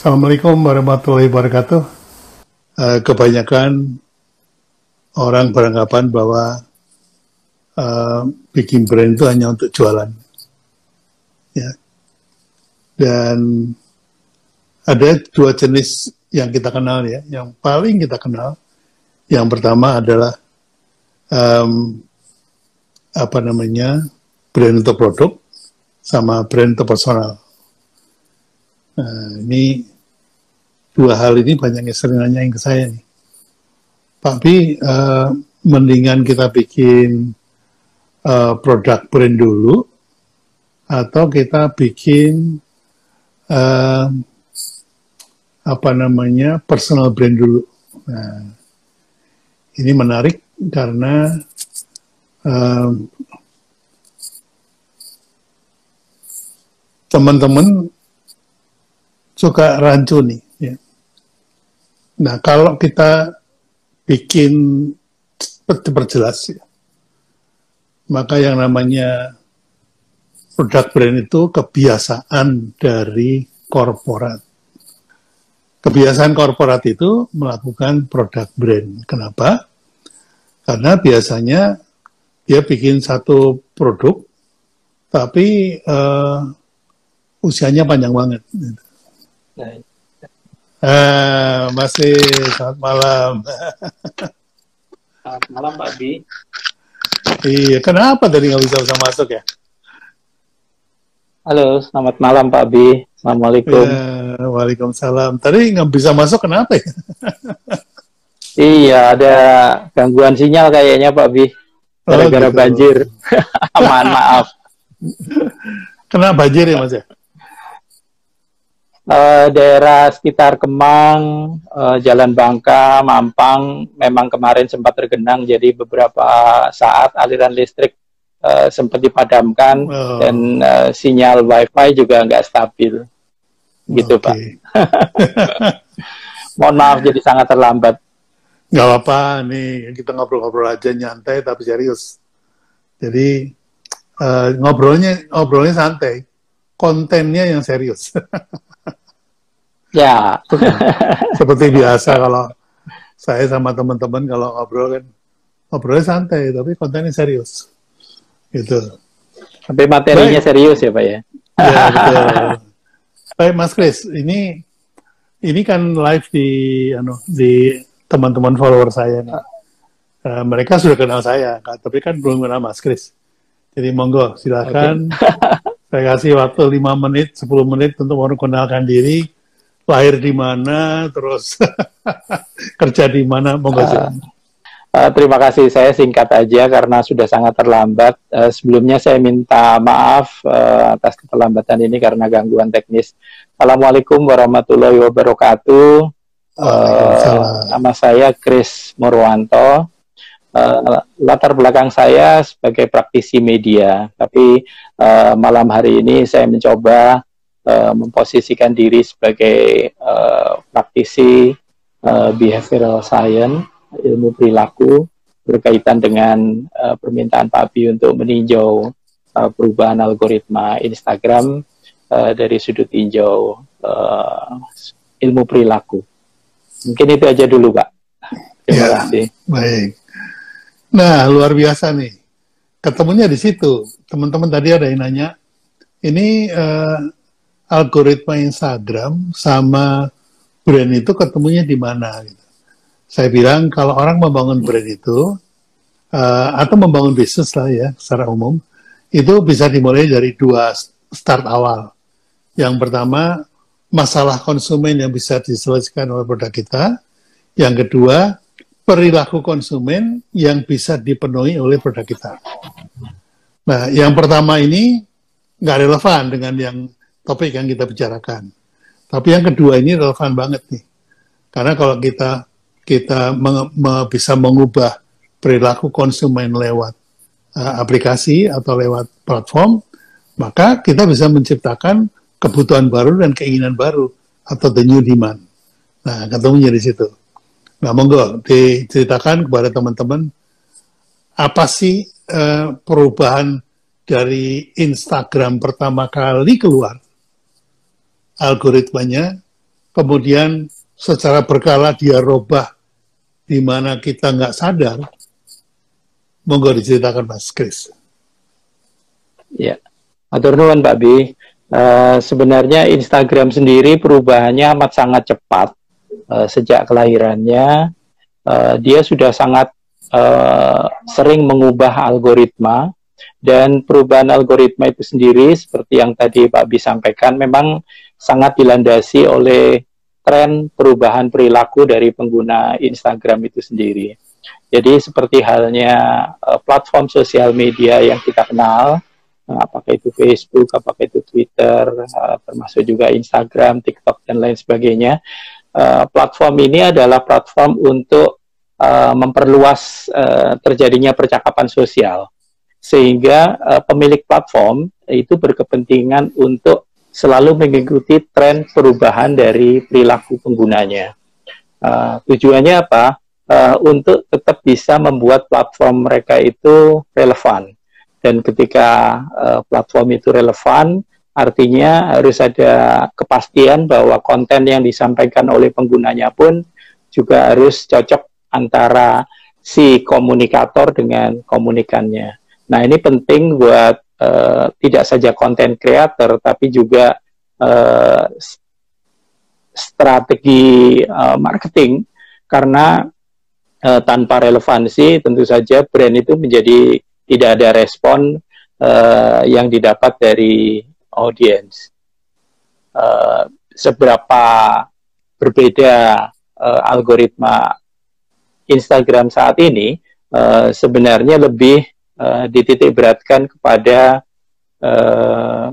Assalamualaikum warahmatullahi wabarakatuh. Uh, kebanyakan orang beranggapan bahwa uh, bikin brand itu hanya untuk jualan. Ya. Dan ada dua jenis yang kita kenal ya. Yang paling kita kenal, yang pertama adalah um, apa namanya brand untuk produk sama brand untuk personal. Nah, ini dua hal ini banyak yang sering nanyain ke saya nih. Pak Bi, uh, mendingan kita bikin uh, produk brand dulu atau kita bikin uh, apa namanya personal brand dulu. Nah, ini menarik karena teman-teman suka rancu nih. Nah, kalau kita bikin diperjelas ya, maka yang namanya produk brand itu kebiasaan dari korporat. Kebiasaan korporat itu melakukan produk brand. Kenapa? Karena biasanya dia bikin satu produk, tapi uh, usianya panjang banget. Gitu. Uh, masih selamat malam. Selamat malam Pak Bi. Iya, kenapa tadi nggak bisa bisa masuk ya? Halo, selamat malam Pak Bi. Assalamualaikum. Ya, Waalaikumsalam. Tadi nggak bisa masuk kenapa ya? iya, ada gangguan sinyal kayaknya Pak Bi. Gara-gara oh, gitu. banjir. Mohon maaf. Kena banjir ya Mas ya? Uh, daerah sekitar Kemang, uh, Jalan Bangka, Mampang memang kemarin sempat tergenang jadi beberapa saat aliran listrik uh, sempat dipadamkan oh. dan uh, sinyal WiFi juga nggak stabil, gitu okay. Pak. Mohon maaf jadi sangat terlambat. Gak apa-apa, nih kita ngobrol-ngobrol aja nyantai tapi serius. Jadi uh, ngobrolnya ngobrolnya santai, kontennya yang serius. Ya. Seperti biasa kalau saya sama teman-teman kalau ngobrol kan ngobrolnya santai tapi kontennya serius. Gitu. Sampai materinya Baik. serius ya Pak ya. Ya betul. Baik Mas Kris, ini ini kan live di anu di teman-teman follower saya nih. Uh, mereka sudah kenal saya, tapi kan belum kenal Mas Kris. Jadi monggo silakan. Okay. saya kasih waktu 5 menit, 10 menit untuk mengenalkan diri lahir di mana, terus kerja di mana, monggo uh, uh, Terima kasih, saya singkat aja karena sudah sangat terlambat. Uh, sebelumnya saya minta maaf uh, atas keterlambatan ini karena gangguan teknis. Assalamualaikum warahmatullahi wabarakatuh. Uh, nama saya Chris Murwanto. Uh, latar belakang saya sebagai praktisi media, tapi uh, malam hari ini saya mencoba uh, memposisikan diri sebagai uh, praktisi uh, behavioral science, ilmu perilaku berkaitan dengan uh, permintaan Pak Abi untuk meninjau uh, perubahan algoritma Instagram uh, dari sudut tinjau uh, ilmu perilaku. Mungkin itu aja dulu, Pak. Terima ya, kasih. Baik. Nah, luar biasa nih. Ketemunya di situ. Teman-teman tadi ada yang nanya, ini uh, algoritma Instagram sama brand itu ketemunya di mana gitu. Saya bilang kalau orang membangun brand itu uh, atau membangun bisnis lah ya secara umum itu bisa dimulai dari dua start awal. Yang pertama masalah konsumen yang bisa diselesaikan oleh produk kita. Yang kedua perilaku konsumen yang bisa dipenuhi oleh produk kita. Nah, yang pertama ini nggak relevan dengan yang topik yang kita bicarakan. Tapi yang kedua ini relevan banget nih. Karena kalau kita kita me, bisa mengubah perilaku konsumen lewat uh, aplikasi atau lewat platform, maka kita bisa menciptakan kebutuhan baru dan keinginan baru atau the new demand. Nah, ketemunya di situ. Nah, monggo diceritakan kepada teman-teman apa sih uh, perubahan dari Instagram pertama kali keluar algoritmanya kemudian secara berkala dia robah di mana kita nggak sadar, monggo diceritakan Mas Kris. Ya, atur nuwun Pak Bi. Uh, sebenarnya Instagram sendiri perubahannya amat sangat cepat uh, sejak kelahirannya. Uh, dia sudah sangat uh, sering mengubah algoritma dan perubahan algoritma itu sendiri seperti yang tadi Pak Bi sampaikan memang sangat dilandasi oleh tren perubahan perilaku dari pengguna Instagram itu sendiri. Jadi seperti halnya uh, platform sosial media yang kita kenal, uh, apakah itu Facebook, apakah itu Twitter, uh, termasuk juga Instagram, TikTok dan lain sebagainya. Platform ini adalah platform untuk memperluas terjadinya percakapan sosial, sehingga pemilik platform itu berkepentingan untuk selalu mengikuti tren perubahan dari perilaku penggunanya. Uh, tujuannya apa? Uh, untuk tetap bisa membuat platform mereka itu relevan. Dan ketika uh, platform itu relevan, artinya harus ada kepastian bahwa konten yang disampaikan oleh penggunanya pun juga harus cocok antara si komunikator dengan komunikannya. Nah, ini penting buat uh, tidak saja konten kreator tapi juga uh, strategi uh, marketing karena uh, tanpa relevansi tentu saja brand itu menjadi tidak ada respon uh, yang didapat dari audiens. Uh, seberapa berbeda uh, algoritma Instagram saat ini uh, sebenarnya lebih uh, dititik beratkan kepada uh,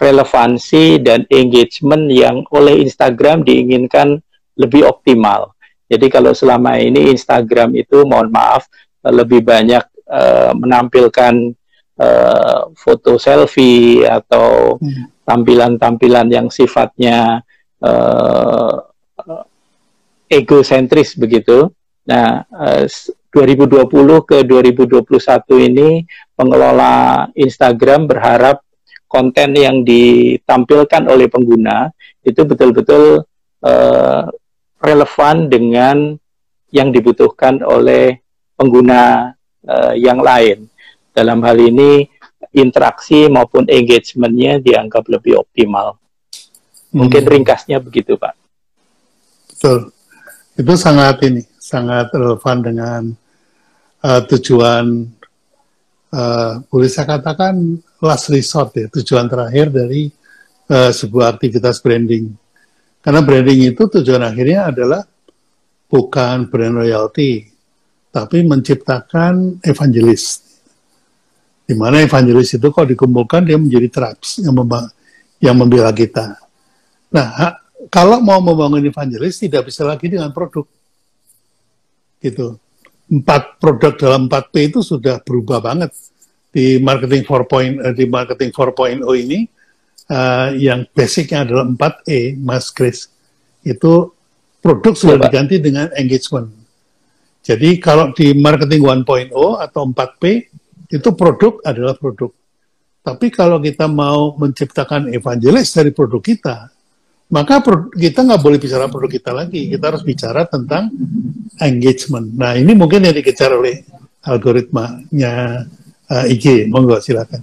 relevansi dan engagement yang oleh Instagram diinginkan lebih optimal. Jadi kalau selama ini Instagram itu mohon maaf lebih banyak uh, menampilkan uh, foto selfie atau hmm. tampilan-tampilan yang sifatnya uh, egosentris begitu. Nah, uh, 2020 ke 2021 ini pengelola Instagram berharap konten yang ditampilkan oleh pengguna itu betul-betul uh, relevan dengan yang dibutuhkan oleh pengguna uh, yang lain. Dalam hal ini interaksi maupun engagementnya dianggap lebih optimal. Mungkin hmm. ringkasnya begitu, Pak. Betul. Itu sangat ini, sangat relevan dengan uh, tujuan uh, boleh saya katakan last resort ya tujuan terakhir dari uh, sebuah aktivitas branding. Karena branding itu tujuan akhirnya adalah bukan brand royalty tapi menciptakan evangelis. Di mana evangelis itu kalau dikumpulkan dia menjadi tribes yang yang membela kita. Nah kalau mau membangun evangelis tidak bisa lagi dengan produk. Gitu empat produk dalam 4P itu sudah berubah banget di marketing 4 point uh, di marketing 4.0 ini uh, yang basicnya adalah 4E Mas Chris itu produk sudah Coba. diganti dengan engagement. Jadi kalau di marketing 1.0 atau 4P itu produk adalah produk. Tapi kalau kita mau menciptakan evangelis dari produk kita, maka kita nggak boleh bicara produk kita lagi. Kita harus bicara tentang engagement. Nah, ini mungkin yang dikejar oleh algoritmanya uh, IG. Monggo, silakan.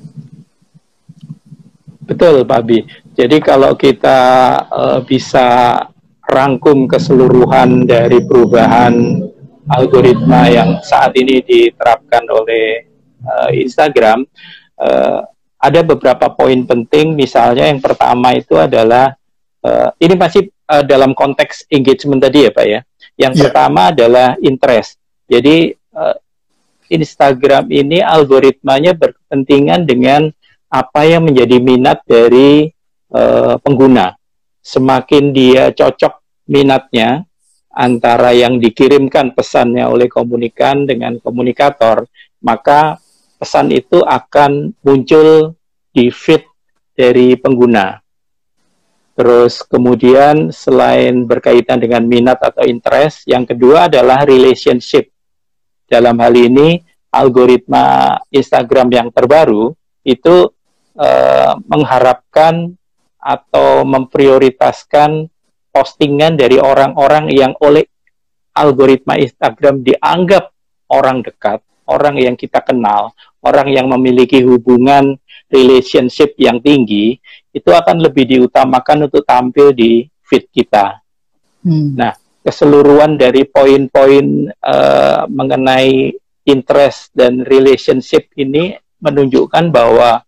Betul, Pak Bi. Jadi kalau kita uh, bisa rangkum keseluruhan dari perubahan algoritma yang saat ini diterapkan oleh uh, Instagram, uh, ada beberapa poin penting. Misalnya yang pertama itu adalah uh, ini masih uh, dalam konteks engagement tadi ya Pak ya. Yang yeah. pertama adalah interest. Jadi uh, Instagram ini algoritmanya berkepentingan dengan apa yang menjadi minat dari uh, pengguna. Semakin dia cocok minatnya antara yang dikirimkan pesannya oleh komunikan dengan komunikator, maka pesan itu akan muncul di feed dari pengguna. Terus kemudian selain berkaitan dengan minat atau interest, yang kedua adalah relationship. Dalam hal ini algoritma Instagram yang terbaru itu eh, mengharapkan atau memprioritaskan postingan dari orang-orang yang oleh algoritma Instagram dianggap orang dekat, orang yang kita kenal, orang yang memiliki hubungan relationship yang tinggi, itu akan lebih diutamakan untuk tampil di feed kita. Hmm. Nah, keseluruhan dari poin-poin uh, mengenai interest dan relationship ini menunjukkan bahwa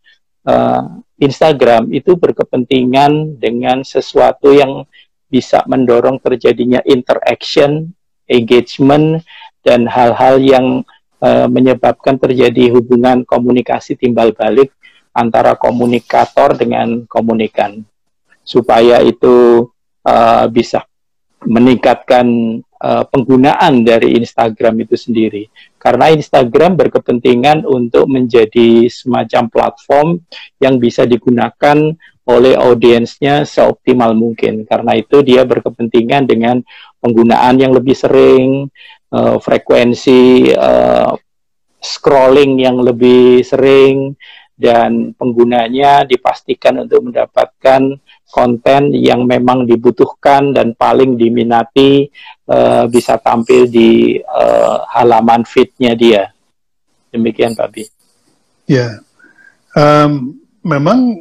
uh, Instagram itu berkepentingan dengan sesuatu yang bisa mendorong terjadinya interaction, engagement, dan hal-hal yang uh, menyebabkan terjadi hubungan komunikasi timbal balik antara komunikator dengan komunikan, supaya itu uh, bisa meningkatkan uh, penggunaan dari Instagram itu sendiri. Karena Instagram berkepentingan untuk menjadi semacam platform yang bisa digunakan oleh audiensnya seoptimal mungkin. Karena itu dia berkepentingan dengan penggunaan yang lebih sering, uh, frekuensi uh, scrolling yang lebih sering, dan penggunanya dipastikan untuk mendapatkan konten yang memang dibutuhkan dan paling diminati uh, bisa tampil di uh, halaman feednya dia. Demikian Pak Bi. Ya, um, memang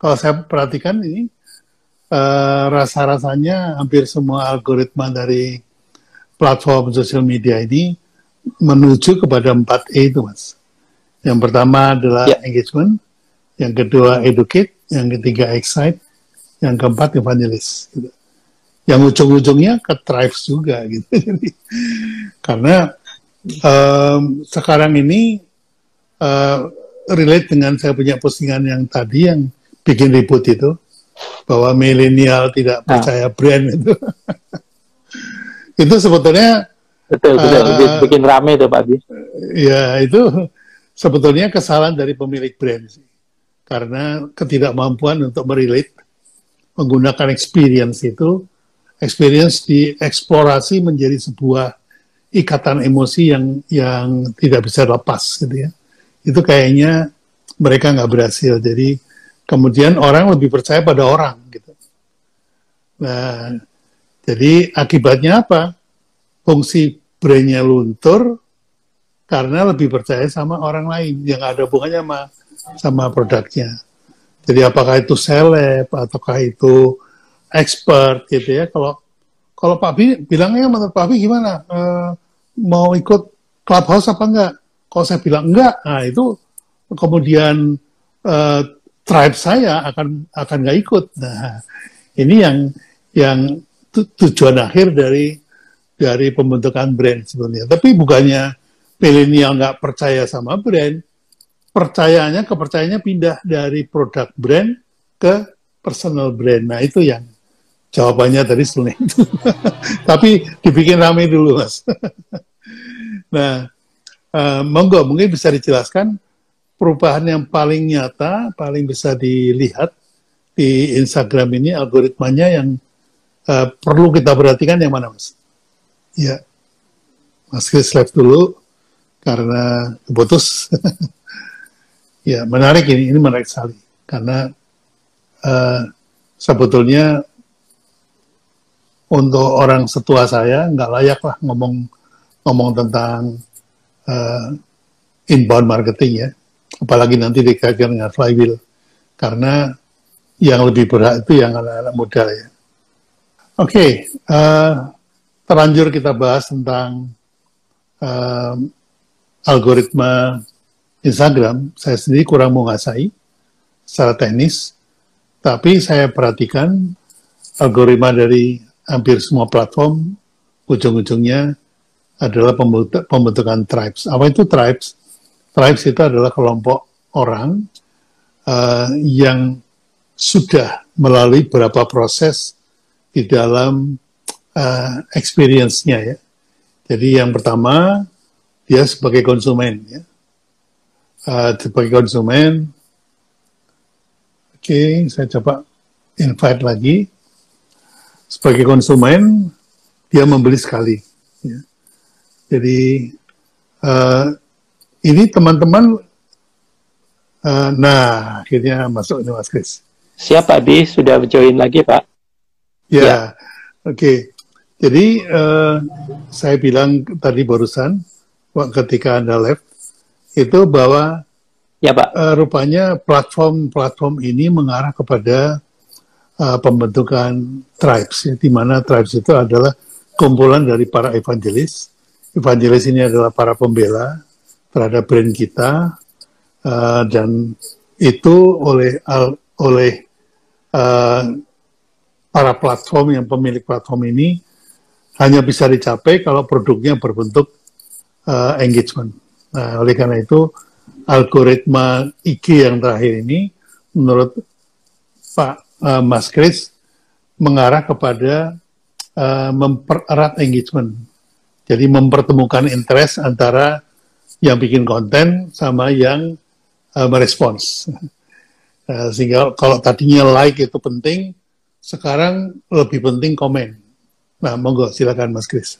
kalau saya perhatikan ini uh, rasa-rasanya hampir semua algoritma dari platform sosial media ini menuju kepada 4E itu mas. Yang pertama adalah ya. engagement, yang kedua educate, yang ketiga excite, yang keempat evangelis gitu. yang ujung-ujungnya ke tribes juga gitu jadi karena um, sekarang ini uh, relate dengan saya punya postingan yang tadi yang bikin ribut itu bahwa milenial tidak ah. percaya brand itu itu sebetulnya betul betul uh, bikin rame itu Pak ya itu sebetulnya kesalahan dari pemilik brand sih karena ketidakmampuan untuk merelate menggunakan experience itu, experience dieksplorasi menjadi sebuah ikatan emosi yang yang tidak bisa lepas gitu ya. Itu kayaknya mereka nggak berhasil. Jadi kemudian orang lebih percaya pada orang gitu. Nah, jadi akibatnya apa? Fungsi brandnya luntur karena lebih percaya sama orang lain yang ada hubungannya sama sama produknya. Jadi apakah itu seleb ataukah itu expert gitu ya? Kalau kalau Pak Bi bilangnya menurut Pak Bi gimana? E, mau ikut clubhouse apa enggak? Kalau saya bilang enggak, nah itu kemudian e, tribe saya akan akan nggak ikut. Nah ini yang yang tu, tujuan akhir dari dari pembentukan brand sebenarnya. Tapi bukannya milenial nggak percaya sama brand, percayanya kepercayaannya pindah dari produk brand ke personal brand. Nah itu yang jawabannya tadi sebenarnya. Tapi dibikin rame dulu mas. nah uh, monggo mungkin bisa dijelaskan perubahan yang paling nyata, paling bisa dilihat di Instagram ini algoritmanya yang uh, perlu kita perhatikan yang mana mas? Ya, Mas Chris live dulu karena putus. Ya, menarik ini, ini menarik sekali karena uh, sebetulnya untuk orang setua saya nggak layak lah ngomong ngomong tentang uh, inbound marketing ya, apalagi nanti dikaitkan dengan flywheel karena yang lebih berat itu yang anak-anak muda ya. Oke, okay, uh, eh, terlanjur kita bahas tentang uh, algoritma Instagram, saya sendiri kurang menguasai secara teknis, tapi saya perhatikan algoritma dari hampir semua platform, ujung-ujungnya adalah pembentukan tribes. Apa itu tribes? Tribes itu adalah kelompok orang uh, yang sudah melalui beberapa proses di dalam uh, experience-nya ya. Jadi yang pertama dia sebagai konsumen ya uh, sebagai konsumen. Oke, okay, saya coba invite lagi. Sebagai konsumen, dia membeli sekali. Ya. Jadi uh, ini teman-teman, uh, nah akhirnya masuk ini Mas Kris. Siapa Bi? Sudah join lagi Pak? Ya, ya. oke. Okay. Jadi uh, saya bilang tadi barusan ketika anda live itu bahwa ya pak uh, rupanya platform-platform ini mengarah kepada uh, pembentukan tribes, ya, di mana tribes itu adalah kumpulan dari para evangelis. Evangelis ini adalah para pembela terhadap brand kita uh, dan itu oleh al, oleh uh, para platform yang pemilik platform ini hanya bisa dicapai kalau produknya berbentuk uh, engagement. Nah, oleh karena itu algoritma IG yang terakhir ini menurut Pak uh, Mas Kris mengarah kepada uh, mempererat engagement. Jadi mempertemukan interest antara yang bikin konten sama yang uh, merespons. Uh, sehingga kalau tadinya like itu penting, sekarang lebih penting komen. Nah, monggo silakan Mas Kris.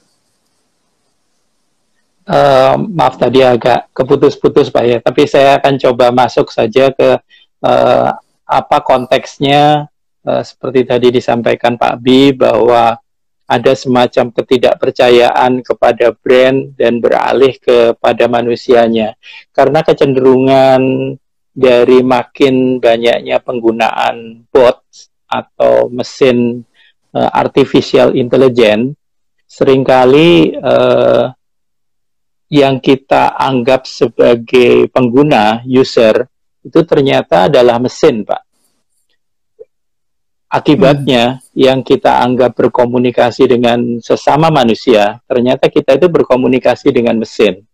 Uh, maaf tadi agak keputus-putus Pak ya, tapi saya akan coba masuk saja ke uh, apa konteksnya uh, seperti tadi disampaikan Pak Bi bahwa ada semacam ketidakpercayaan kepada brand dan beralih kepada manusianya. Karena kecenderungan dari makin banyaknya penggunaan bot atau mesin uh, artificial intelligence, sering kali uh, yang kita anggap sebagai pengguna, user, itu ternyata adalah mesin, Pak. Akibatnya, hmm. yang kita anggap berkomunikasi dengan sesama manusia, ternyata kita itu berkomunikasi dengan mesin.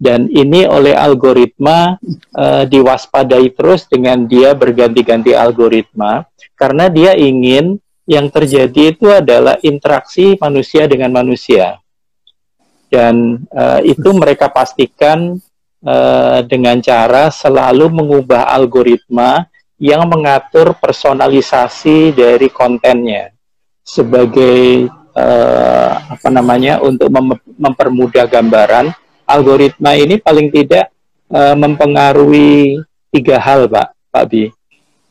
Dan ini oleh algoritma uh, diwaspadai terus dengan dia berganti-ganti algoritma, karena dia ingin yang terjadi itu adalah interaksi manusia dengan manusia. Dan uh, itu mereka pastikan uh, dengan cara selalu mengubah algoritma yang mengatur personalisasi dari kontennya sebagai uh, apa namanya untuk mem mempermudah gambaran algoritma ini paling tidak uh, mempengaruhi tiga hal pak pak Bi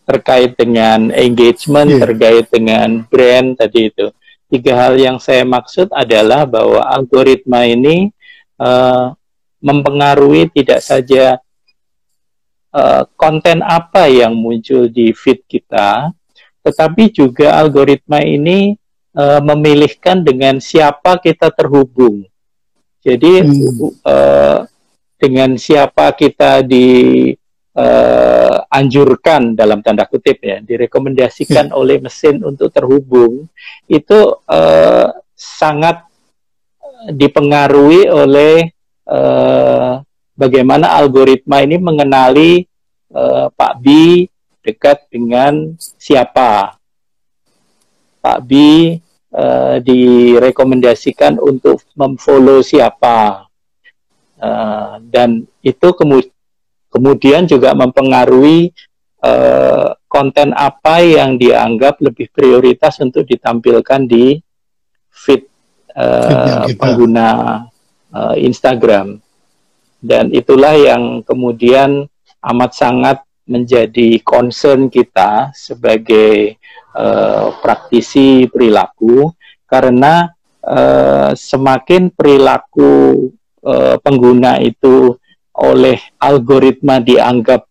terkait dengan engagement yeah. terkait dengan brand tadi itu tiga hal yang saya maksud adalah bahwa algoritma ini uh, mempengaruhi tidak saja uh, konten apa yang muncul di feed kita, tetapi juga algoritma ini uh, memilihkan dengan siapa kita terhubung. Jadi hmm. uh, dengan siapa kita dianjurkan uh, dalam tanda kutip ya, direkomendasikan hmm. oleh mesin untuk terhubung itu uh, sangat dipengaruhi oleh uh, bagaimana algoritma ini mengenali uh, Pak B dekat dengan siapa. Pak B uh, direkomendasikan untuk memfollow siapa. Uh, dan itu kemu kemudian juga mempengaruhi uh, konten apa yang dianggap lebih prioritas untuk ditampilkan di feed uh, pengguna uh, Instagram. Dan itulah yang kemudian amat sangat menjadi concern kita sebagai uh, praktisi perilaku karena uh, semakin perilaku uh, pengguna itu oleh algoritma dianggap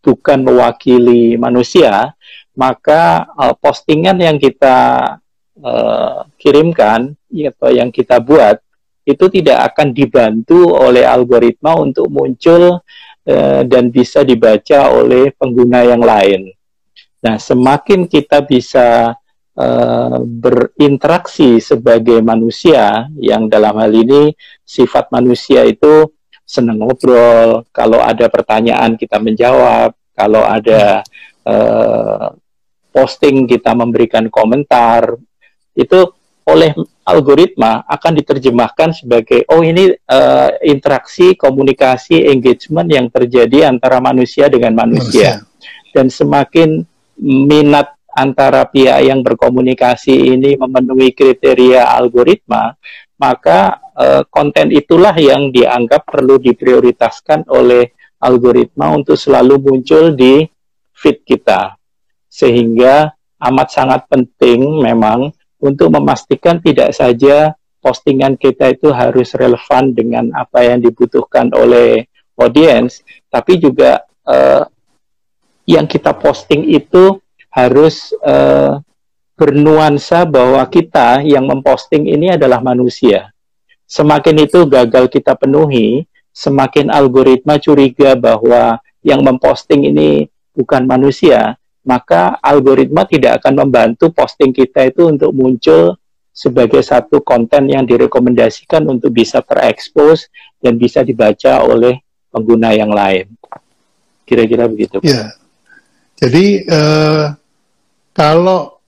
bukan mewakili manusia, maka uh, postingan yang kita uh, kirimkan atau yang kita buat itu tidak akan dibantu oleh algoritma untuk muncul uh, dan bisa dibaca oleh pengguna yang lain. Nah, semakin kita bisa uh, berinteraksi sebagai manusia, yang dalam hal ini sifat manusia itu senang ngobrol, kalau ada pertanyaan kita menjawab, kalau ada uh, posting kita memberikan komentar, itu oleh algoritma akan diterjemahkan sebagai oh ini uh, interaksi komunikasi engagement yang terjadi antara manusia dengan manusia. manusia dan semakin minat antara pihak yang berkomunikasi ini memenuhi kriteria algoritma maka uh, konten itulah yang dianggap perlu diprioritaskan oleh algoritma untuk selalu muncul di feed kita. Sehingga amat sangat penting memang untuk memastikan tidak saja postingan kita itu harus relevan dengan apa yang dibutuhkan oleh audiens, tapi juga uh, yang kita posting itu harus uh, bernuansa bahwa kita yang memposting ini adalah manusia. Semakin itu gagal kita penuhi, semakin algoritma curiga bahwa yang memposting ini bukan manusia, maka algoritma tidak akan membantu posting kita itu untuk muncul sebagai satu konten yang direkomendasikan untuk bisa terekspos dan bisa dibaca oleh pengguna yang lain. Kira-kira begitu. Ya. Jadi uh, kalau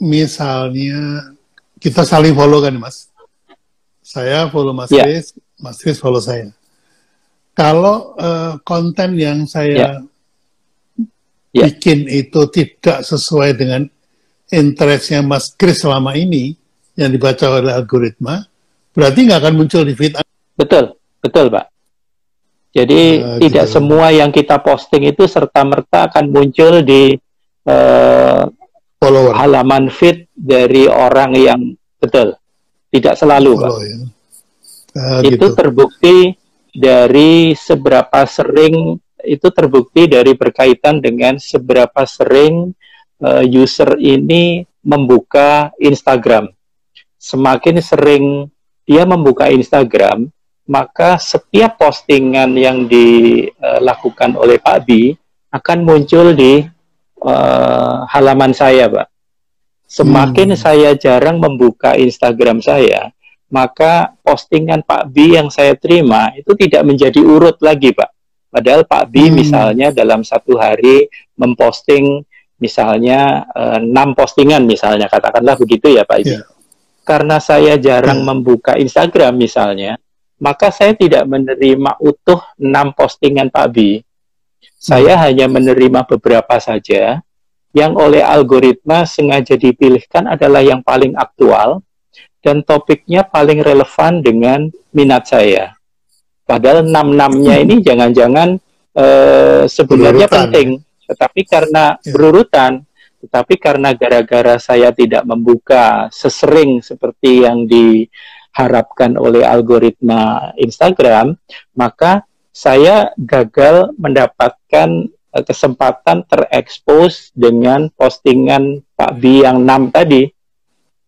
misalnya kita saling follow kan, Mas. Saya follow Mas ya. Chris, Mas Chris follow saya. Kalau uh, konten yang saya ya. bikin itu tidak sesuai dengan interestnya Mas Chris selama ini, yang dibaca oleh algoritma, berarti nggak akan muncul di feed. Betul, betul Pak. Jadi uh, tidak gitu. semua yang kita posting itu serta-merta akan muncul di uh, halaman feed dari orang yang betul. Tidak selalu Follow, Pak. Ya. Uh, itu gitu. terbukti dari seberapa sering itu terbukti dari berkaitan dengan seberapa sering uh, user ini membuka Instagram semakin sering dia membuka Instagram, maka setiap postingan yang dilakukan oleh Pak Bi akan muncul di uh, halaman saya, Pak. Semakin hmm. saya jarang membuka Instagram saya, maka postingan Pak Bi yang saya terima itu tidak menjadi urut lagi, Pak. Padahal Pak Bi hmm. misalnya dalam satu hari memposting misalnya eh, enam postingan misalnya katakanlah begitu ya Pak Ibi. Yeah karena saya jarang hmm. membuka Instagram misalnya, maka saya tidak menerima utuh enam postingan Pak Bi. Saya hanya menerima beberapa saja yang oleh algoritma sengaja dipilihkan adalah yang paling aktual dan topiknya paling relevan dengan minat saya. Padahal enam-enamnya ini jangan-jangan uh, sebenarnya berurutan. penting, tetapi karena ya. berurutan tetapi karena gara-gara saya tidak membuka sesering seperti yang diharapkan oleh algoritma Instagram, maka saya gagal mendapatkan eh, kesempatan terekspos dengan postingan Pak B yang 6 tadi.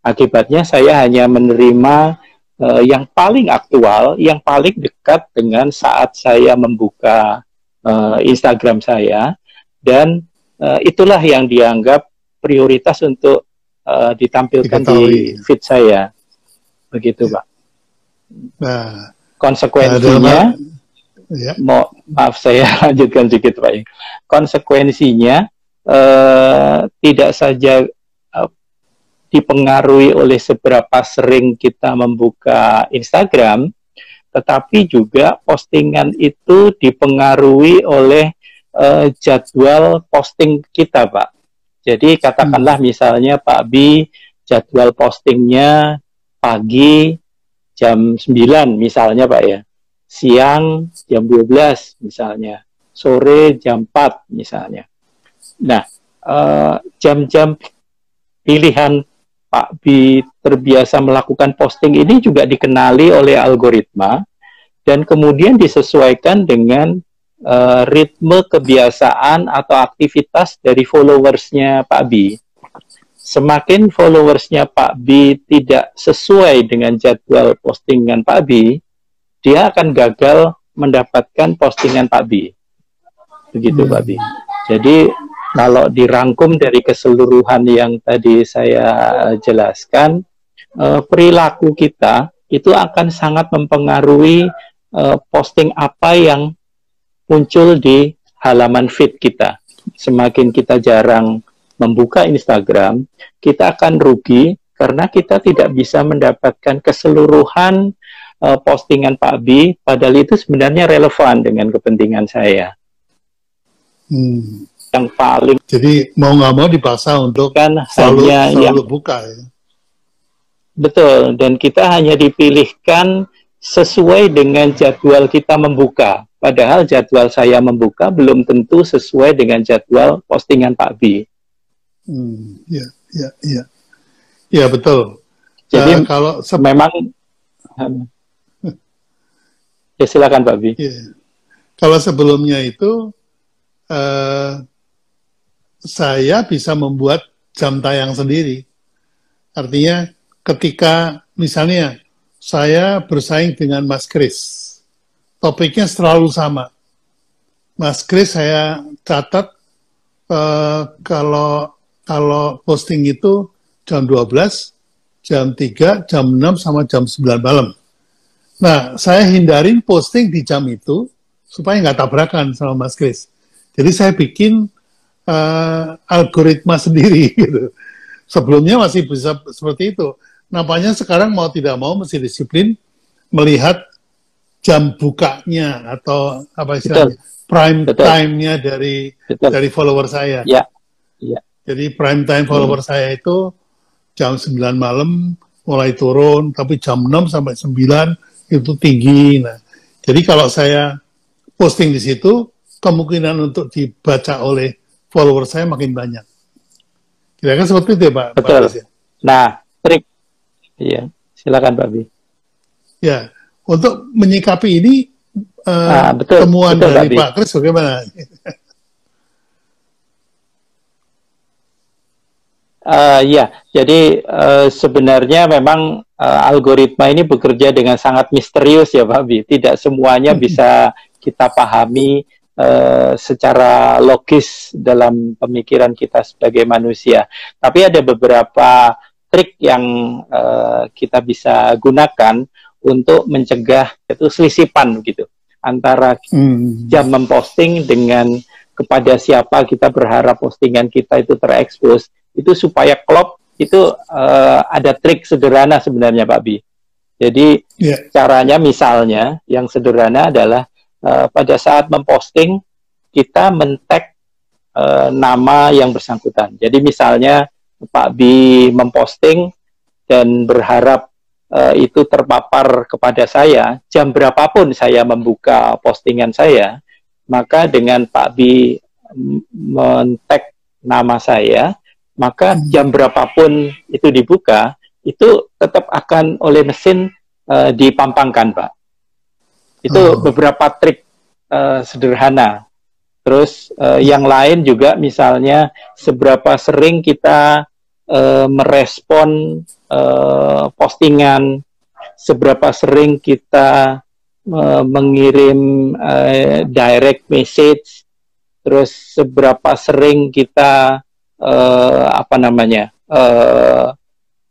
Akibatnya saya hanya menerima uh, yang paling aktual, yang paling dekat dengan saat saya membuka uh, Instagram saya dan uh, itulah yang dianggap prioritas untuk uh, ditampilkan Diketahui. di feed saya. Begitu. Pak. Nah, konsekuensinya, ya. mau maaf saya lanjutkan sedikit, Pak. Konsekuensinya uh, tidak saja uh, dipengaruhi oleh seberapa sering kita membuka Instagram, tetapi juga postingan itu dipengaruhi oleh uh, jadwal posting kita, Pak. Jadi katakanlah hmm. misalnya Pak Bi jadwal postingnya pagi jam 9 misalnya Pak ya. Siang jam 12 misalnya. Sore jam 4 misalnya. Nah, eh, jam-jam uh, pilihan Pak Bi terbiasa melakukan posting ini juga dikenali oleh algoritma dan kemudian disesuaikan dengan uh, ritme kebiasaan atau aktivitas dari followersnya Pak Bi. Semakin followersnya Pak Bi tidak sesuai dengan jadwal postingan Pak Bi, dia akan gagal mendapatkan postingan Pak Bi. Begitu Pak Bi. Jadi kalau dirangkum dari keseluruhan yang tadi saya jelaskan, eh, perilaku kita itu akan sangat mempengaruhi eh, posting apa yang muncul di halaman feed kita. Semakin kita jarang membuka Instagram, kita akan rugi karena kita tidak bisa mendapatkan keseluruhan uh, postingan Pak Bi, padahal itu sebenarnya relevan dengan kepentingan saya. Hmm. Yang paling jadi mau nggak mau dipaksa untuk kan selalu, hanya selalu yang, buka ya. Betul, dan kita hanya dipilihkan sesuai dengan jadwal kita membuka. Padahal jadwal saya membuka belum tentu sesuai dengan jadwal postingan Pak B. Hmm, ya, ya, ya. Ya betul. Jadi uh, kalau memang ya silakan Pak Bi. Ya. Kalau sebelumnya itu uh, saya bisa membuat jam tayang sendiri. Artinya ketika misalnya saya bersaing dengan Mas Kris, topiknya selalu sama. Mas Kris saya catat uh, kalau kalau posting itu jam 12, jam 3, jam 6, sama jam 9 malam. Nah, saya hindarin posting di jam itu supaya nggak tabrakan sama Mas Kris. Jadi saya bikin uh, algoritma sendiri gitu. Sebelumnya masih bisa seperti itu. Nampaknya sekarang mau tidak mau mesti disiplin melihat jam bukanya atau apa istilahnya prime time-nya dari Betul. dari follower saya. Ya. ya. Jadi prime time follower hmm. saya itu jam 9 malam mulai turun, tapi jam 6 sampai 9 itu tinggi. Nah, jadi kalau saya posting di situ, kemungkinan untuk dibaca oleh follower saya makin banyak. Kira-kira seperti itu ya Pak. Betul. Pak nah, trik. Iya, silakan Pak Bi. Ya, untuk menyikapi ini uh, nah, betul, temuan betul, dari Pak Kris bagaimana? Uh, ya, jadi uh, sebenarnya memang uh, algoritma ini bekerja dengan sangat misterius ya Pak Bi. Tidak semuanya bisa kita pahami uh, secara logis dalam pemikiran kita sebagai manusia. Tapi ada beberapa trik yang uh, kita bisa gunakan untuk mencegah itu selisipan gitu antara hmm. jam memposting dengan kepada siapa kita berharap postingan kita itu terekspos itu supaya klop itu uh, ada trik sederhana sebenarnya Pak Bi. Jadi yeah. caranya misalnya yang sederhana adalah uh, pada saat memposting kita mentek uh, nama yang bersangkutan. Jadi misalnya Pak Bi memposting dan berharap uh, itu terpapar kepada saya jam berapapun saya membuka postingan saya, maka dengan Pak Bi mentek nama saya, maka jam berapapun itu dibuka, itu tetap akan oleh mesin uh, dipampangkan, Pak. Itu oh. beberapa trik uh, sederhana. Terus uh, yang lain juga misalnya seberapa sering kita uh, merespon uh, postingan, seberapa sering kita uh, mengirim uh, direct message, terus seberapa sering kita uh, apa namanya uh,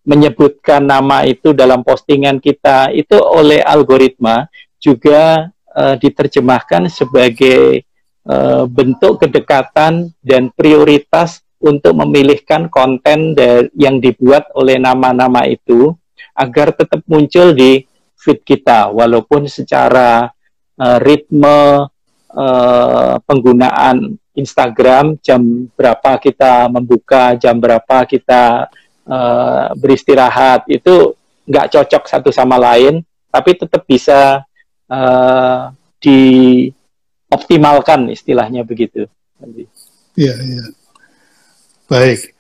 menyebutkan nama itu dalam postingan kita itu oleh algoritma juga uh, diterjemahkan sebagai uh, bentuk kedekatan dan prioritas untuk memilihkan konten yang dibuat oleh nama-nama itu agar tetap muncul di feed kita. Walaupun secara uh, ritme uh, penggunaan Instagram jam berapa kita membuka, jam berapa kita uh, beristirahat itu nggak cocok satu sama lain, tapi tetap bisa uh, dioptimalkan istilahnya begitu. Iya, iya. Baik.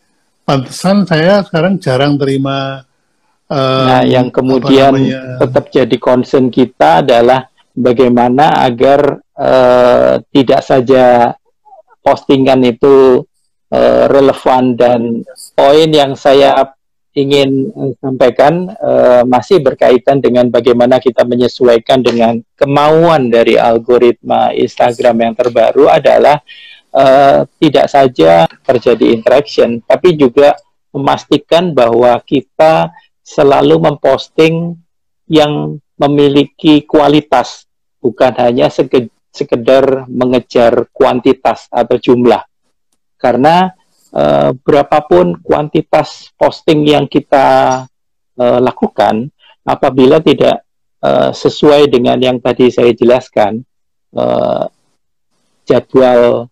Pantesan saya sekarang jarang terima um, Nah, yang kemudian tetap jadi concern kita adalah bagaimana agar uh, tidak saja postingan itu uh, relevan dan poin yang saya ingin sampaikan uh, masih berkaitan dengan bagaimana kita menyesuaikan dengan kemauan dari algoritma Instagram yang terbaru adalah uh, tidak saja terjadi interaction, tapi juga memastikan bahwa kita selalu memposting yang memiliki kualitas, bukan hanya sekedar mengejar kuantitas atau jumlah. Karena uh, berapapun kuantitas posting yang kita uh, lakukan, apabila tidak uh, sesuai dengan yang tadi saya jelaskan, uh, jadwal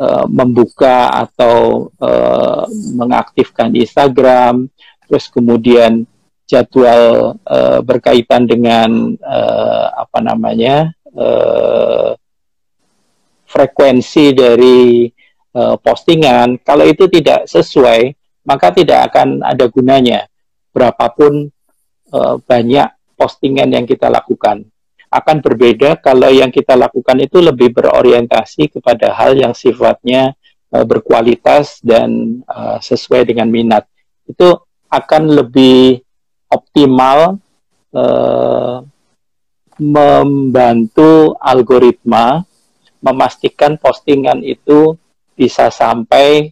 uh, membuka atau uh, mengaktifkan Instagram, terus kemudian jadwal uh, berkaitan dengan uh, apa namanya uh, frekuensi dari uh, postingan, kalau itu tidak sesuai, maka tidak akan ada gunanya berapapun uh, banyak postingan yang kita lakukan. Akan berbeda kalau yang kita lakukan itu lebih berorientasi kepada hal yang sifatnya uh, berkualitas dan uh, sesuai dengan minat. Itu akan lebih optimal uh, membantu algoritma memastikan postingan itu bisa sampai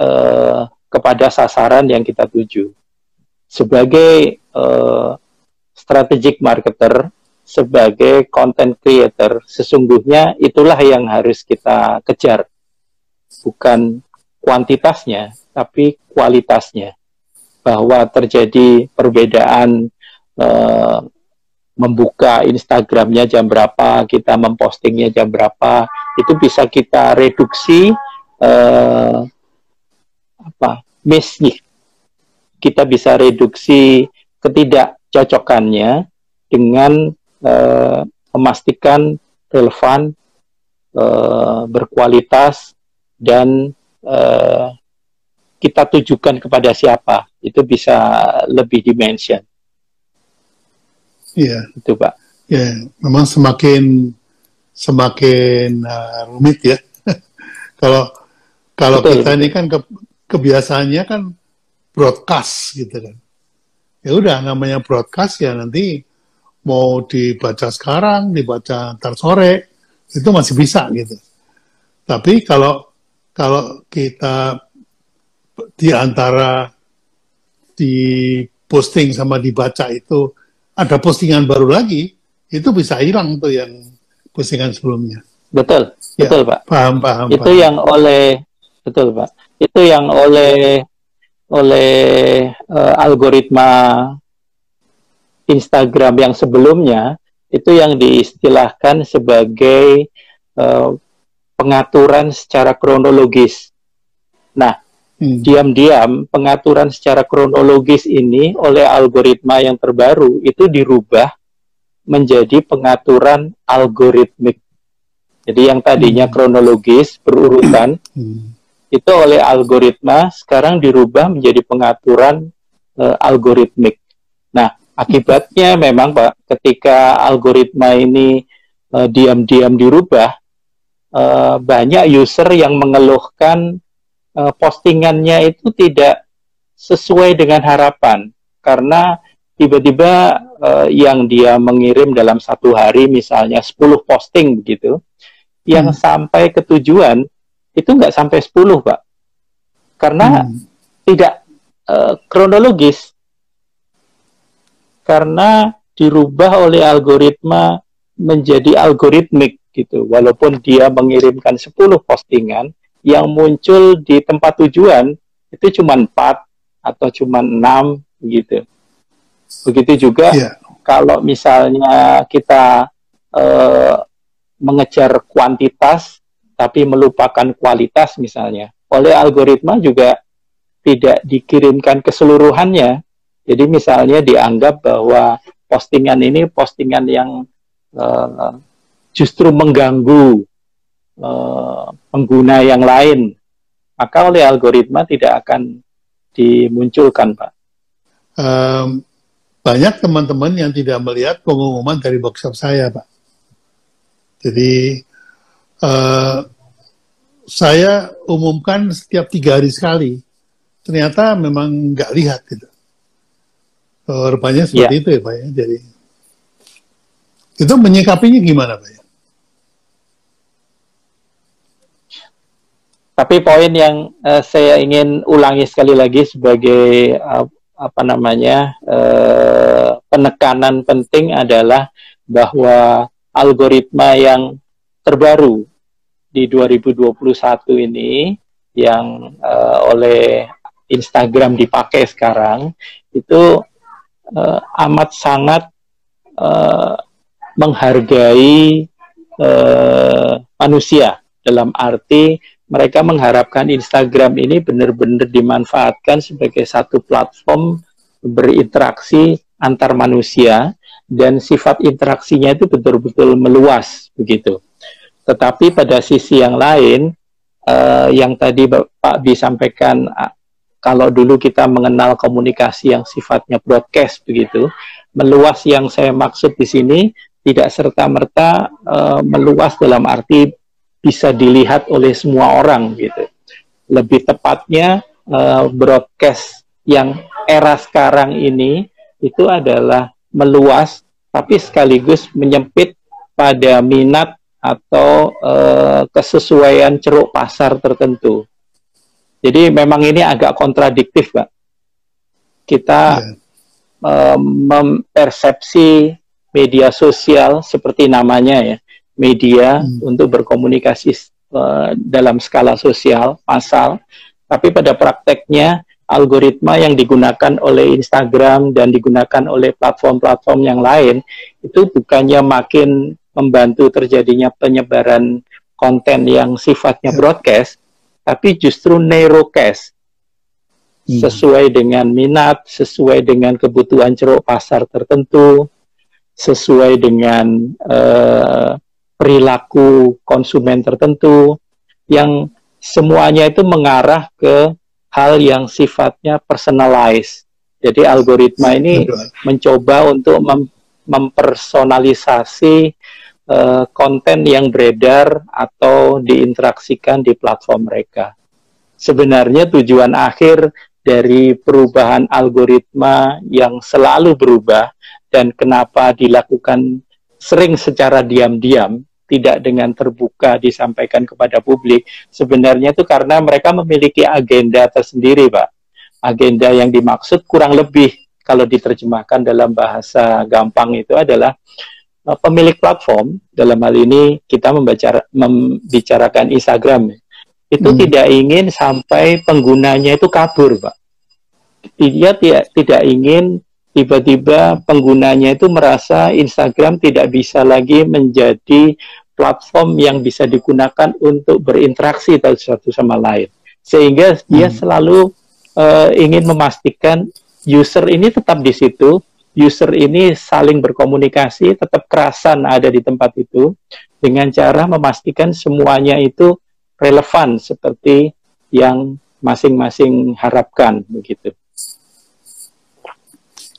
uh, kepada sasaran yang kita tuju. Sebagai uh, strategic marketer, sebagai content creator, sesungguhnya itulah yang harus kita kejar. Bukan kuantitasnya, tapi kualitasnya. Bahwa terjadi perbedaan uh, membuka Instagramnya jam berapa, kita mempostingnya jam berapa, itu bisa kita reduksi uh, apa miss nih. Kita bisa reduksi ketidakcocokannya dengan uh, memastikan relevan, uh, berkualitas dan uh, kita tujukan kepada siapa itu bisa lebih dimension. Iya. Itu Pak. Ya, memang semakin semakin uh, rumit ya. kalau kalau kita ini kan ke, kebiasaannya kan broadcast gitu kan. Ya udah namanya broadcast ya nanti mau dibaca sekarang, dibaca ntar sore, itu masih bisa gitu. Tapi kalau kalau kita di antara di posting sama dibaca itu ada postingan baru lagi, itu bisa hilang tuh yang postingan sebelumnya. Betul, ya, betul Pak. Paham, paham. Itu paham. yang oleh, betul Pak. Itu yang oleh oleh uh, algoritma Instagram yang sebelumnya itu yang diistilahkan sebagai uh, pengaturan secara kronologis. Nah, Hmm. Diam-diam pengaturan secara kronologis ini oleh algoritma yang terbaru itu dirubah menjadi pengaturan algoritmik. Jadi yang tadinya hmm. kronologis berurutan hmm. itu oleh algoritma sekarang dirubah menjadi pengaturan uh, algoritmik. Nah, akibatnya memang Pak ketika algoritma ini uh, diam-diam dirubah uh, banyak user yang mengeluhkan uh, postingannya itu tidak sesuai dengan harapan karena tiba-tiba uh, yang dia mengirim dalam satu hari misalnya 10 posting begitu yang hmm. sampai ke tujuan itu nggak sampai 10 pak karena hmm. tidak uh, kronologis karena dirubah oleh algoritma menjadi algoritmik gitu walaupun dia mengirimkan 10 postingan yang muncul di tempat tujuan itu cuma empat atau cuma enam gitu. Begitu juga yeah. kalau misalnya kita uh, mengejar kuantitas tapi melupakan kualitas misalnya, oleh algoritma juga tidak dikirimkan keseluruhannya. Jadi misalnya dianggap bahwa postingan ini postingan yang uh, justru mengganggu uh, pengguna yang lain, maka oleh algoritma tidak akan dimunculkan, Pak. Um, banyak teman-teman yang tidak melihat pengumuman dari workshop saya, Pak. Jadi uh, saya umumkan setiap tiga hari sekali. Ternyata memang nggak lihat gitu. Uh, rupanya seperti ya. itu ya, Pak. Ya. Jadi itu menyikapinya gimana, Pak? Ya? Tapi poin yang uh, saya ingin ulangi sekali lagi sebagai uh, apa namanya uh, penekanan penting adalah bahwa algoritma yang terbaru di 2021 ini yang uh, oleh Instagram dipakai sekarang itu uh, amat sangat uh, menghargai uh, manusia dalam arti mereka mengharapkan Instagram ini benar-benar dimanfaatkan sebagai satu platform berinteraksi antar manusia dan sifat interaksinya itu betul-betul meluas begitu. Tetapi pada sisi yang lain uh, yang tadi Pak Bi sampaikan kalau dulu kita mengenal komunikasi yang sifatnya broadcast begitu, meluas yang saya maksud di sini tidak serta-merta uh, meluas dalam arti bisa dilihat oleh semua orang gitu. Lebih tepatnya uh, broadcast yang era sekarang ini itu adalah meluas tapi sekaligus menyempit pada minat atau uh, kesesuaian ceruk pasar tertentu. Jadi memang ini agak kontradiktif, Pak. Kita yeah. Iya. uh, mempersepsi media sosial seperti namanya ya, media hmm. untuk berkomunikasi uh, dalam skala sosial, massal, tapi pada prakteknya algoritma yang digunakan oleh Instagram dan digunakan oleh platform-platform yang lain itu bukannya makin membantu terjadinya penyebaran konten yang sifatnya ya. broadcast, tapi justru narrowcast hmm. sesuai dengan minat, sesuai dengan kebutuhan ceruk pasar tertentu, sesuai dengan uh, perilaku konsumen tertentu yang semuanya itu mengarah ke hal yang sifatnya personalized. Jadi algoritma ini mencoba untuk mem mempersonalisasi uh, konten yang beredar atau diinteraksikan di platform mereka. Sebenarnya tujuan akhir dari perubahan algoritma yang selalu berubah dan kenapa dilakukan sering secara diam-diam, tidak dengan terbuka disampaikan kepada publik, sebenarnya itu karena mereka memiliki agenda tersendiri, Pak. Agenda yang dimaksud kurang lebih kalau diterjemahkan dalam bahasa gampang itu adalah uh, pemilik platform, dalam hal ini kita membaca, membicarakan Instagram, itu hmm. tidak ingin sampai penggunanya itu kabur, Pak. Dia tidak ingin tiba-tiba penggunanya itu merasa Instagram tidak bisa lagi menjadi platform yang bisa digunakan untuk berinteraksi satu sama lain. Sehingga dia hmm. selalu uh, ingin memastikan user ini tetap di situ, user ini saling berkomunikasi, tetap kerasan ada di tempat itu, dengan cara memastikan semuanya itu relevan seperti yang masing-masing harapkan begitu.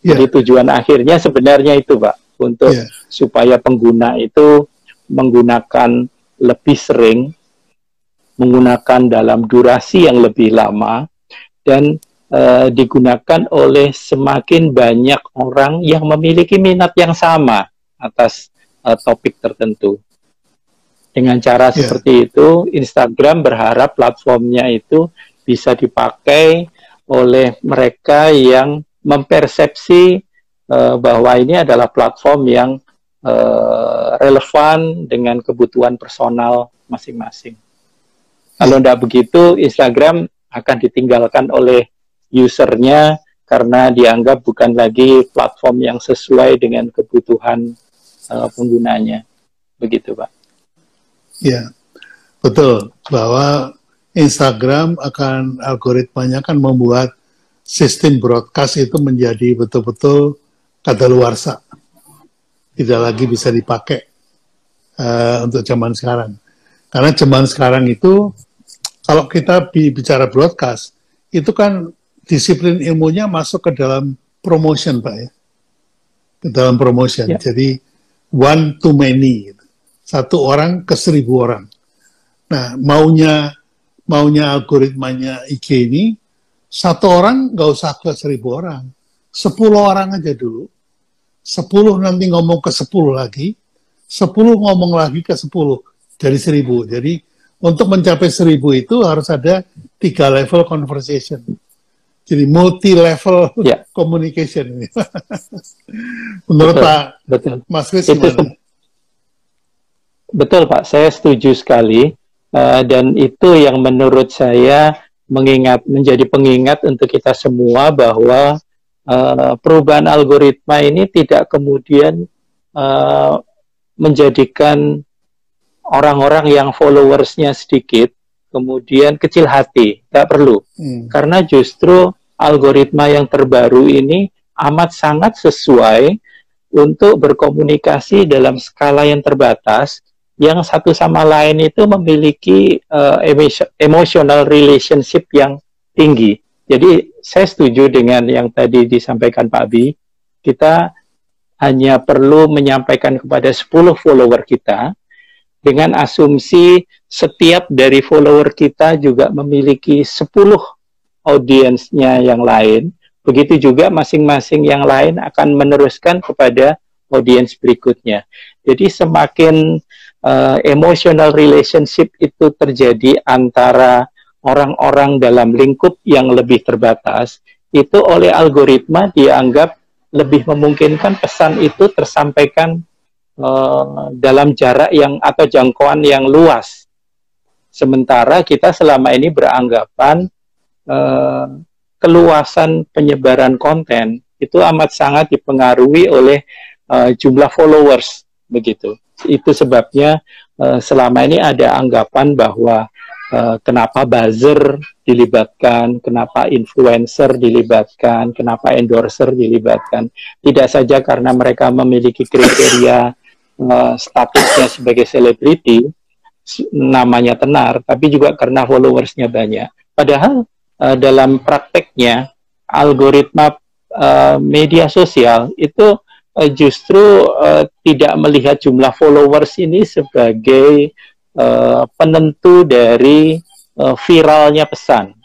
Yeah. Jadi tujuan akhirnya sebenarnya itu, Pak, untuk yeah. supaya pengguna itu menggunakan lebih sering, menggunakan dalam durasi yang lebih lama, dan uh, digunakan oleh semakin banyak orang yang memiliki minat yang sama atas uh, topik tertentu. Dengan cara yeah. seperti itu, Instagram berharap platformnya itu bisa dipakai oleh mereka yang mempersepsi uh, bahwa ini adalah platform yang uh, relevan dengan kebutuhan personal masing-masing. Kalau tidak begitu, Instagram akan ditinggalkan oleh usernya karena dianggap bukan lagi platform yang sesuai dengan kebutuhan uh, penggunanya. Begitu, Pak. Ya, betul. Bahwa Instagram akan algoritmanya akan membuat sistem broadcast itu menjadi betul-betul kadaluarsa. Tidak lagi bisa dipakai uh, untuk zaman sekarang. Karena zaman sekarang itu, kalau kita bicara broadcast, itu kan disiplin ilmunya masuk ke dalam promotion, Pak ya. Ke dalam promotion. Ya. Jadi, one to many. Gitu. Satu orang ke seribu orang. Nah, maunya maunya algoritmanya IG ini satu orang nggak usah ke seribu orang, sepuluh orang aja dulu. Sepuluh nanti ngomong ke sepuluh lagi, sepuluh ngomong lagi ke sepuluh dari seribu. Jadi untuk mencapai seribu itu harus ada tiga level conversation. Jadi multi level ya. communication ini. Menurut betul, Pak betul. Mas Kris itu, Betul Pak, saya setuju sekali. Uh, dan itu yang menurut saya mengingat menjadi pengingat untuk kita semua bahwa uh, perubahan algoritma ini tidak kemudian uh, menjadikan orang-orang yang followersnya sedikit kemudian kecil hati, tidak perlu. Hmm. Karena justru algoritma yang terbaru ini amat sangat sesuai untuk berkomunikasi dalam skala yang terbatas yang satu sama lain itu memiliki uh, emotional relationship yang tinggi. Jadi saya setuju dengan yang tadi disampaikan Pak Abi. Kita hanya perlu menyampaikan kepada 10 follower kita dengan asumsi setiap dari follower kita juga memiliki 10 audiensnya yang lain. Begitu juga masing-masing yang lain akan meneruskan kepada audiens berikutnya. Jadi semakin uh, emotional relationship itu terjadi antara orang-orang dalam lingkup yang lebih terbatas, itu oleh algoritma dianggap lebih memungkinkan pesan itu tersampaikan uh, dalam jarak yang atau jangkauan yang luas. Sementara kita selama ini beranggapan uh, keluasan penyebaran konten itu amat sangat dipengaruhi oleh uh, jumlah followers begitu. Itu sebabnya uh, selama ini ada anggapan bahwa Uh, kenapa buzzer dilibatkan, kenapa influencer dilibatkan, kenapa endorser dilibatkan. Tidak saja karena mereka memiliki kriteria uh, statusnya sebagai selebriti, namanya tenar, tapi juga karena followersnya banyak. Padahal uh, dalam prakteknya algoritma uh, media sosial itu uh, justru uh, tidak melihat jumlah followers ini sebagai uh, penentu dari uh, viralnya pesan.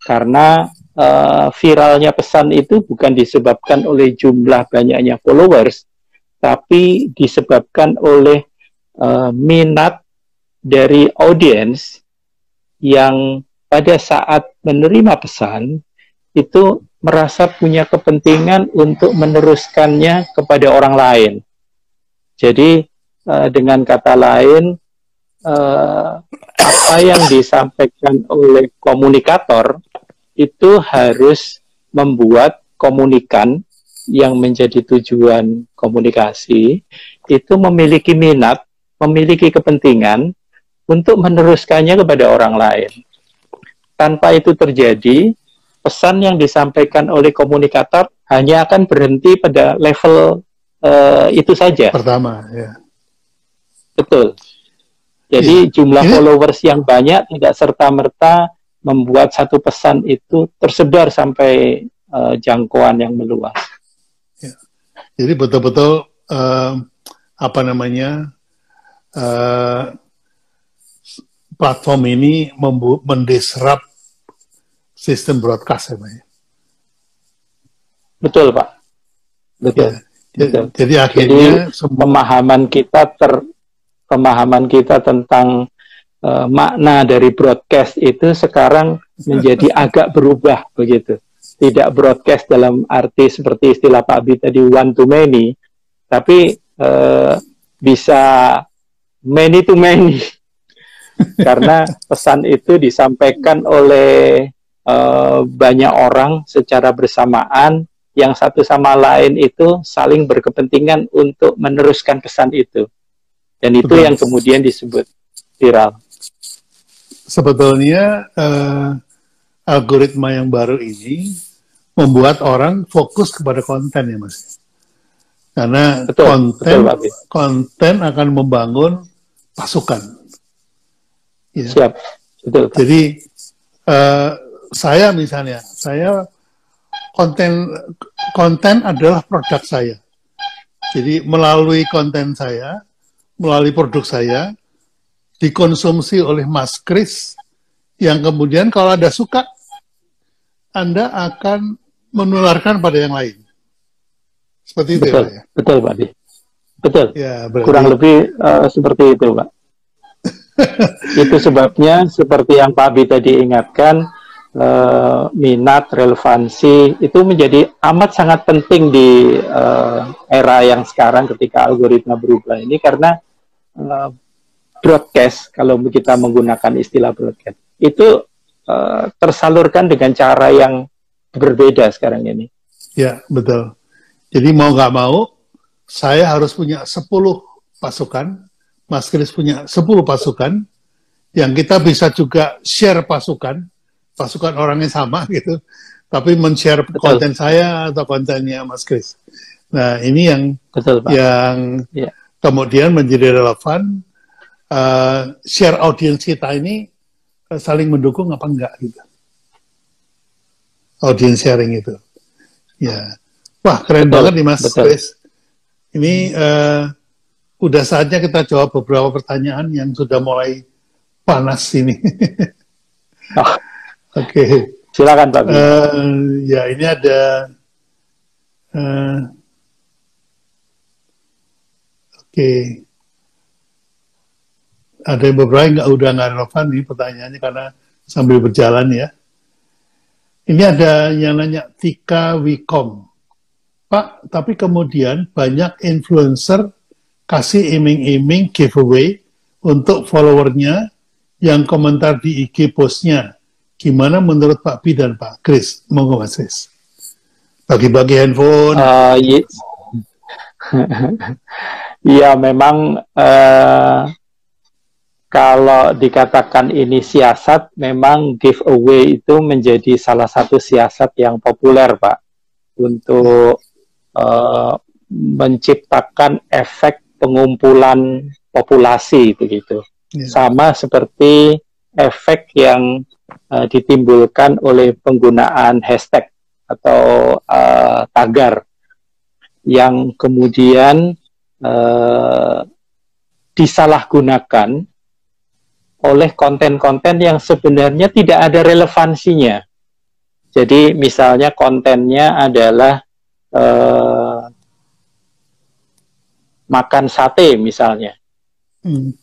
Karena uh, viralnya pesan itu bukan disebabkan oleh jumlah banyaknya followers, tapi disebabkan oleh uh, minat dari audiens yang pada saat menerima pesan itu merasa punya kepentingan untuk meneruskannya kepada orang lain. Jadi uh, dengan kata lain, uh, apa yang disampaikan oleh komunikator itu harus membuat komunikan yang menjadi tujuan komunikasi itu memiliki minat, memiliki kepentingan untuk meneruskannya kepada orang lain. Tanpa itu terjadi, pesan yang disampaikan oleh komunikator hanya akan berhenti pada level uh, itu saja. Pertama, ya. Betul. Jadi yeah. jumlah yeah. followers yang banyak tidak serta-merta membuat satu pesan itu tersebar sampai uh, jangkauan yang meluas. Yeah. Jadi betul-betul uh, apa namanya uh, platform ini mendisrupt sistem broadcast ya, Pak. Ya? Betul, Pak. Betul. Ya. Betul. Jadi akhirnya Jadi, pemahaman kita ter pemahaman kita tentang uh, makna dari broadcast itu sekarang menjadi agak berubah begitu. Tidak broadcast dalam arti seperti istilah Pak Abi tadi one to many, tapi uh, bisa many to many. Karena pesan itu disampaikan oleh uh, banyak orang secara bersamaan yang satu sama lain itu saling berkepentingan untuk meneruskan pesan itu. Dan itu Betul. yang kemudian disebut viral. Sebetulnya uh, algoritma yang baru ini membuat orang fokus kepada konten ya mas. Karena betul, konten betul, konten akan membangun pasukan. Ya. Siap. Betul. Jadi uh, saya misalnya, saya konten konten adalah produk saya. Jadi melalui konten saya, melalui produk saya dikonsumsi oleh Mas Kris yang kemudian kalau ada suka Anda akan menularkan pada yang lain. Seperti itu betul, ya, Betul, Pak Betul. Ya, berarti... Kurang lebih uh, seperti itu, Pak. itu sebabnya seperti yang Pak Abi tadi ingatkan uh, minat, relevansi itu menjadi amat sangat penting di uh, era yang sekarang ketika algoritma berubah ini karena uh, broadcast kalau kita menggunakan istilah broadcast itu uh, tersalurkan dengan cara yang berbeda sekarang ini. Ya betul. Jadi mau nggak mau saya harus punya 10 pasukan, Mas Kris punya 10 pasukan, yang kita bisa juga share pasukan, pasukan orangnya sama gitu, tapi men-share konten saya atau kontennya Mas Kris. Nah ini yang Betul, Pak. yang ya kemudian menjadi relevan uh, share audiens kita ini uh, saling mendukung apa enggak gitu. audience sharing itu. Ya, wah keren betul, banget nih Mas Chris. Ini uh, udah saatnya kita jawab beberapa pertanyaan yang sudah mulai panas ini. oh. Oke. Okay. Silakan Pak. Uh, ya ini ada. Uh, Oke. Okay. Ada yang beberapa yang nggak udah nggak relevan nih pertanyaannya karena sambil berjalan ya. Ini ada yang nanya Tika Wikom. Pak, tapi kemudian banyak influencer kasih iming-iming giveaway untuk followernya yang komentar di IG postnya. Gimana menurut Pak Pi dan Pak Kris? Monggo Mas Kris. Bagi-bagi handphone. Uh, ya memang uh, kalau dikatakan ini siasat, memang giveaway itu menjadi salah satu siasat yang populer, Pak, untuk uh, menciptakan efek pengumpulan populasi begitu. Yeah. Sama seperti efek yang uh, ditimbulkan oleh penggunaan hashtag atau uh, tagar yang kemudian uh, disalahgunakan oleh konten-konten yang sebenarnya tidak ada relevansinya. Jadi misalnya kontennya adalah uh, makan sate misalnya, hmm.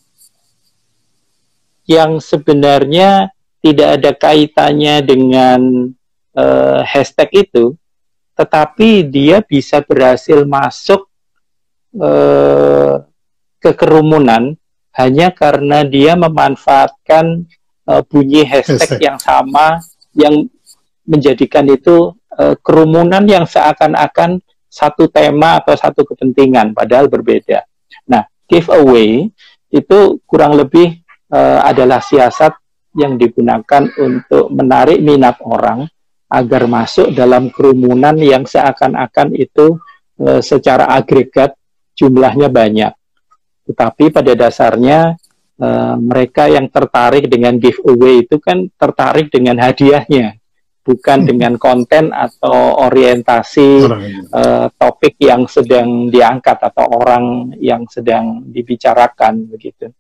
Yang sebenarnya tidak ada kaitannya dengan uh, hashtag itu, tetapi dia bisa berhasil masuk uh, ke kerumunan hanya karena dia memanfaatkan uh, bunyi hashtag, yang sama yang menjadikan itu uh, kerumunan yang seakan-akan satu tema atau satu kepentingan padahal berbeda. Nah, giveaway itu kurang lebih uh, adalah siasat yang digunakan untuk menarik minat orang agar masuk dalam kerumunan yang seakan-akan itu uh, secara agregat jumlahnya banyak. Tetapi pada dasarnya uh, mereka yang tertarik dengan giveaway itu kan tertarik dengan hadiahnya, bukan hmm. dengan konten atau orientasi uh, topik yang sedang diangkat atau orang yang sedang dibicarakan begitu.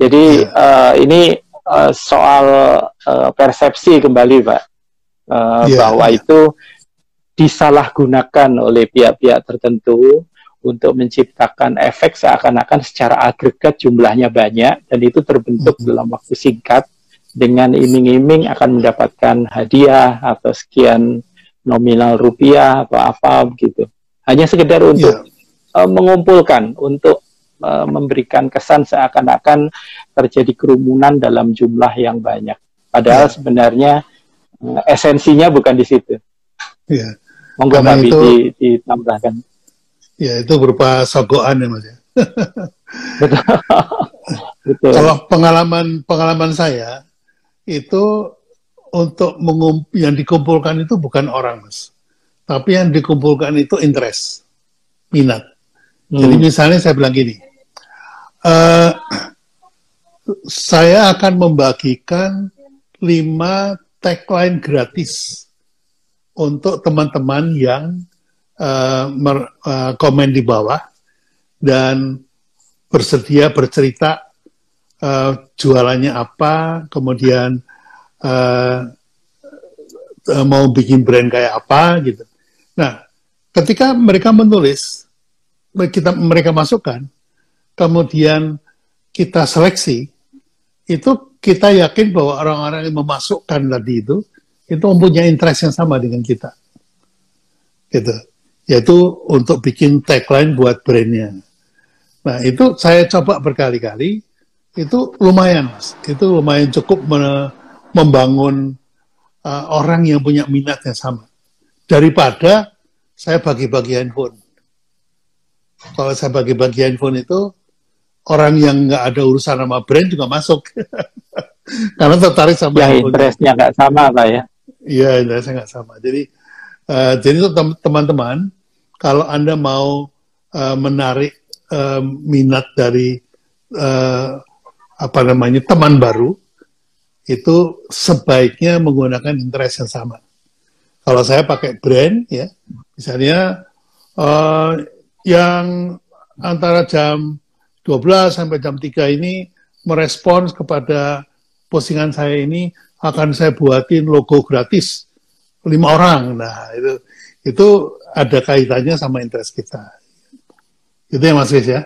Jadi uh, ini uh, soal uh, persepsi kembali, Pak, uh, yeah, bahwa yeah. itu disalahgunakan oleh pihak-pihak tertentu untuk menciptakan efek seakan-akan secara agregat jumlahnya banyak dan itu terbentuk hmm. dalam waktu singkat dengan iming-iming akan mendapatkan hadiah atau sekian nominal rupiah atau apa begitu. Hanya sekedar untuk yeah. uh, mengumpulkan untuk uh, memberikan kesan seakan-akan terjadi kerumunan dalam jumlah yang banyak. Padahal yeah. sebenarnya uh, esensinya bukan di situ. Yeah. Monggo itu... ditambahkan. Ya itu berupa sogoan ya mas ya. Betul. Betul. Kalau pengalaman pengalaman saya itu untuk mengump yang dikumpulkan itu bukan orang mas, tapi yang dikumpulkan itu interest, minat. Hmm. Jadi misalnya saya bilang gini, uh, saya akan membagikan lima tagline gratis untuk teman-teman yang uh, mer, uh, komen di bawah dan bersedia bercerita uh, jualannya apa, kemudian uh, mau bikin brand kayak apa gitu. Nah, ketika mereka menulis, kita mereka masukkan, kemudian kita seleksi, itu kita yakin bahwa orang-orang yang memasukkan tadi itu itu mempunyai interest yang sama dengan kita. Gitu yaitu untuk bikin tagline buat brandnya. Nah itu saya coba berkali-kali, itu lumayan mas, itu lumayan cukup membangun uh, orang yang punya minat yang sama. Daripada saya bagi-bagi handphone. Kalau saya bagi-bagi handphone itu, orang yang nggak ada urusan sama brand juga masuk. Karena tertarik sama yang interestnya nggak sama Pak ya? Iya, interestnya nggak sama. Jadi, uh, jadi teman-teman, kalau Anda mau uh, menarik uh, minat dari uh, apa namanya teman baru, itu sebaiknya menggunakan interest yang sama. Kalau saya pakai brand, ya, misalnya uh, yang antara jam 12 sampai jam 3 ini merespons kepada postingan saya ini akan saya buatin logo gratis lima orang. Nah itu itu ada kaitannya sama interest kita. Itu ya Mas Riz ya.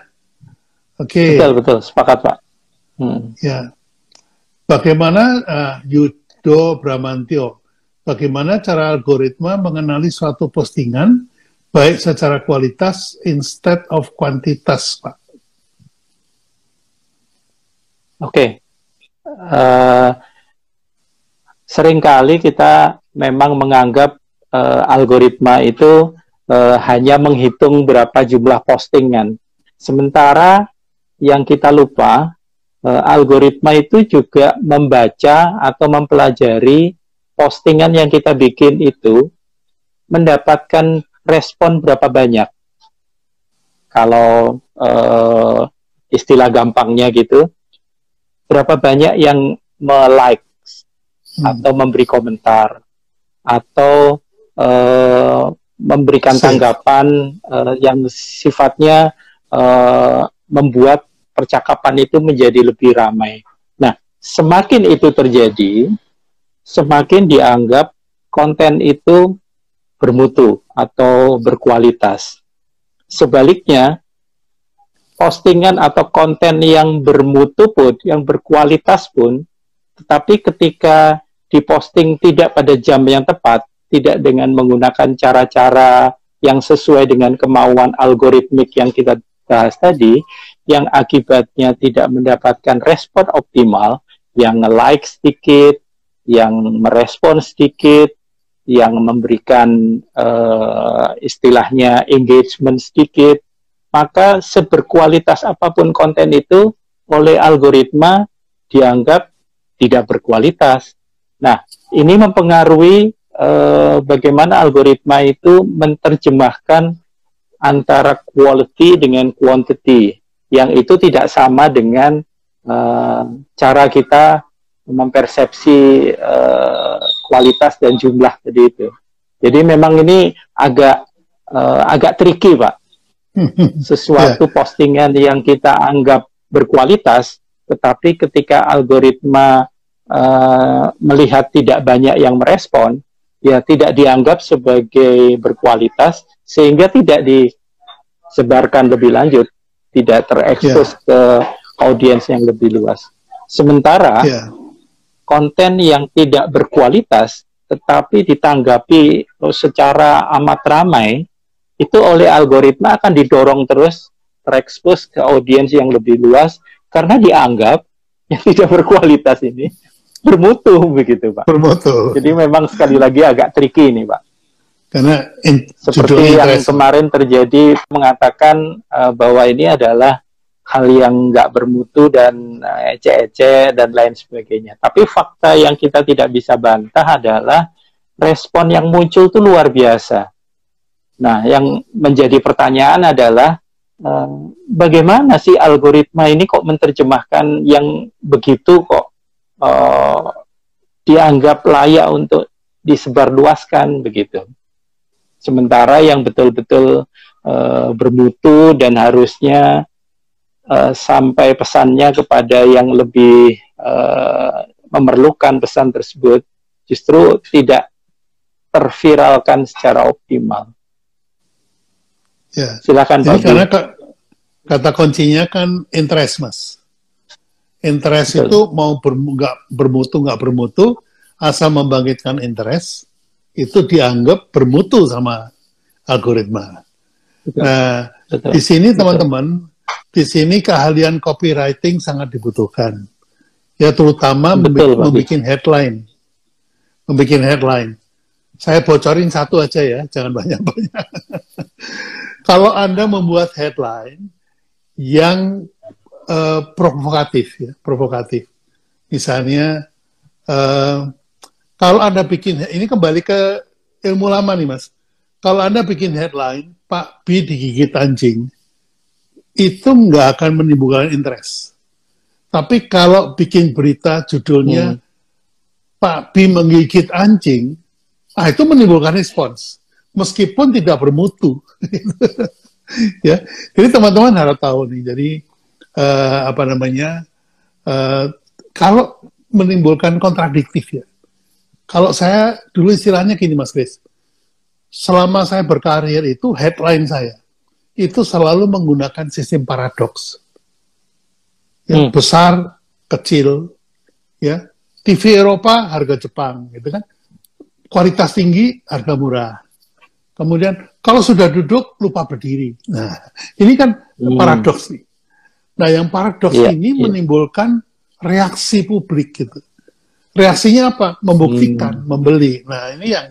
Oke. Okay. Betul betul sepakat Pak. Hmm. Ya. Bagaimana uh, Yudo Bramantio? Bagaimana cara algoritma mengenali suatu postingan baik secara kualitas instead of kuantitas, Pak? Oke. Okay. Uh, sering kali kita memang menganggap uh, algoritma itu uh, hanya menghitung berapa jumlah postingan. Sementara yang kita lupa, uh, algoritma itu juga membaca atau mempelajari postingan yang kita bikin itu mendapatkan respon berapa banyak. Kalau uh, istilah gampangnya gitu, berapa banyak yang me-like hmm. atau memberi komentar atau uh, memberikan tanggapan uh, yang sifatnya uh, membuat percakapan itu menjadi lebih ramai. Nah, semakin itu terjadi, semakin dianggap konten itu bermutu atau berkualitas. Sebaliknya, postingan atau konten yang bermutu pun, yang berkualitas pun, tetapi ketika diposting tidak pada jam yang tepat, tidak dengan menggunakan cara-cara yang sesuai dengan kemauan algoritmik yang kita bahas tadi, yang akibatnya tidak mendapatkan respon optimal, yang like sedikit, yang merespon sedikit, yang memberikan uh, istilahnya engagement sedikit, maka seberkualitas apa pun konten itu oleh algoritma dianggap tidak berkualitas. Nah, ini mempengaruhi uh, bagaimana algoritma itu menerjemahkan antara quality dengan quantity, yang itu tidak sama dengan uh, cara kita mempersepsi uh, kualitas dan jumlah tadi itu. Jadi memang ini agak uh, agak tricky, Pak. Sesuatu yeah. postingan yang kita anggap berkualitas, tetapi ketika algoritma uh, melihat tidak banyak yang merespon, ya tidak dianggap sebagai berkualitas, sehingga tidak disebarkan lebih lanjut, tidak terekspos yeah. ke audiens yang lebih luas. Sementara yeah konten yang tidak berkualitas tetapi ditanggapi secara amat ramai itu oleh algoritma akan didorong terus terekspos ke audiens yang lebih luas karena dianggap yang tidak berkualitas ini bermutu begitu pak. Bermutu. Jadi memang sekali lagi agak tricky ini pak. Karena seperti yang kemarin terjadi mengatakan uh, bahwa ini adalah hal yang nggak bermutu dan eh, ece-ece dan lain sebagainya. Tapi fakta yang kita tidak bisa bantah adalah respon yang muncul itu luar biasa. Nah, yang menjadi pertanyaan adalah eh, bagaimana sih algoritma ini kok menerjemahkan yang begitu kok uh, dianggap layak untuk disebarluaskan begitu. Sementara yang betul-betul uh, bermutu dan harusnya sampai pesannya kepada yang lebih memerlukan pesan tersebut justru tidak terviralkan secara optimal. Ya. Silakan Pak. Karena kata kuncinya kan interest, Mas. Interest Betul. itu mau ber, gak bermutu nggak bermutu, asal membangkitkan interest itu dianggap bermutu sama algoritma. Betul. Nah, Betul. di sini teman-teman di sini keahlian copywriting sangat dibutuhkan. Ya terutama Betul, membuat headline. Membuat headline. Saya bocorin satu aja ya, jangan banyak-banyak. Kalau Anda membuat headline yang uh, provokatif ya, provokatif. Misalnya uh, kalau Anda bikin ini kembali ke ilmu lama nih Mas. Kalau Anda bikin headline Pak B digigit anjing, itu nggak akan menimbulkan interest. Tapi kalau bikin berita judulnya hmm. Pak B menggigit anjing, ah itu menimbulkan respons meskipun tidak bermutu. ya, jadi teman-teman harus tahu nih. Jadi uh, apa namanya? Uh, kalau menimbulkan kontradiktif ya. Kalau saya dulu istilahnya gini Mas Chris, selama saya berkarir itu headline saya itu selalu menggunakan sistem paradoks. Yang hmm. besar, kecil, ya. TV Eropa, harga Jepang, gitu kan. Kualitas tinggi, harga murah. Kemudian kalau sudah duduk lupa berdiri. Nah, ini kan hmm. paradoks nih. Nah, yang paradoks yeah, ini yeah. menimbulkan reaksi publik gitu. Reaksinya apa? Membuktikan, hmm. membeli. Nah, ini yang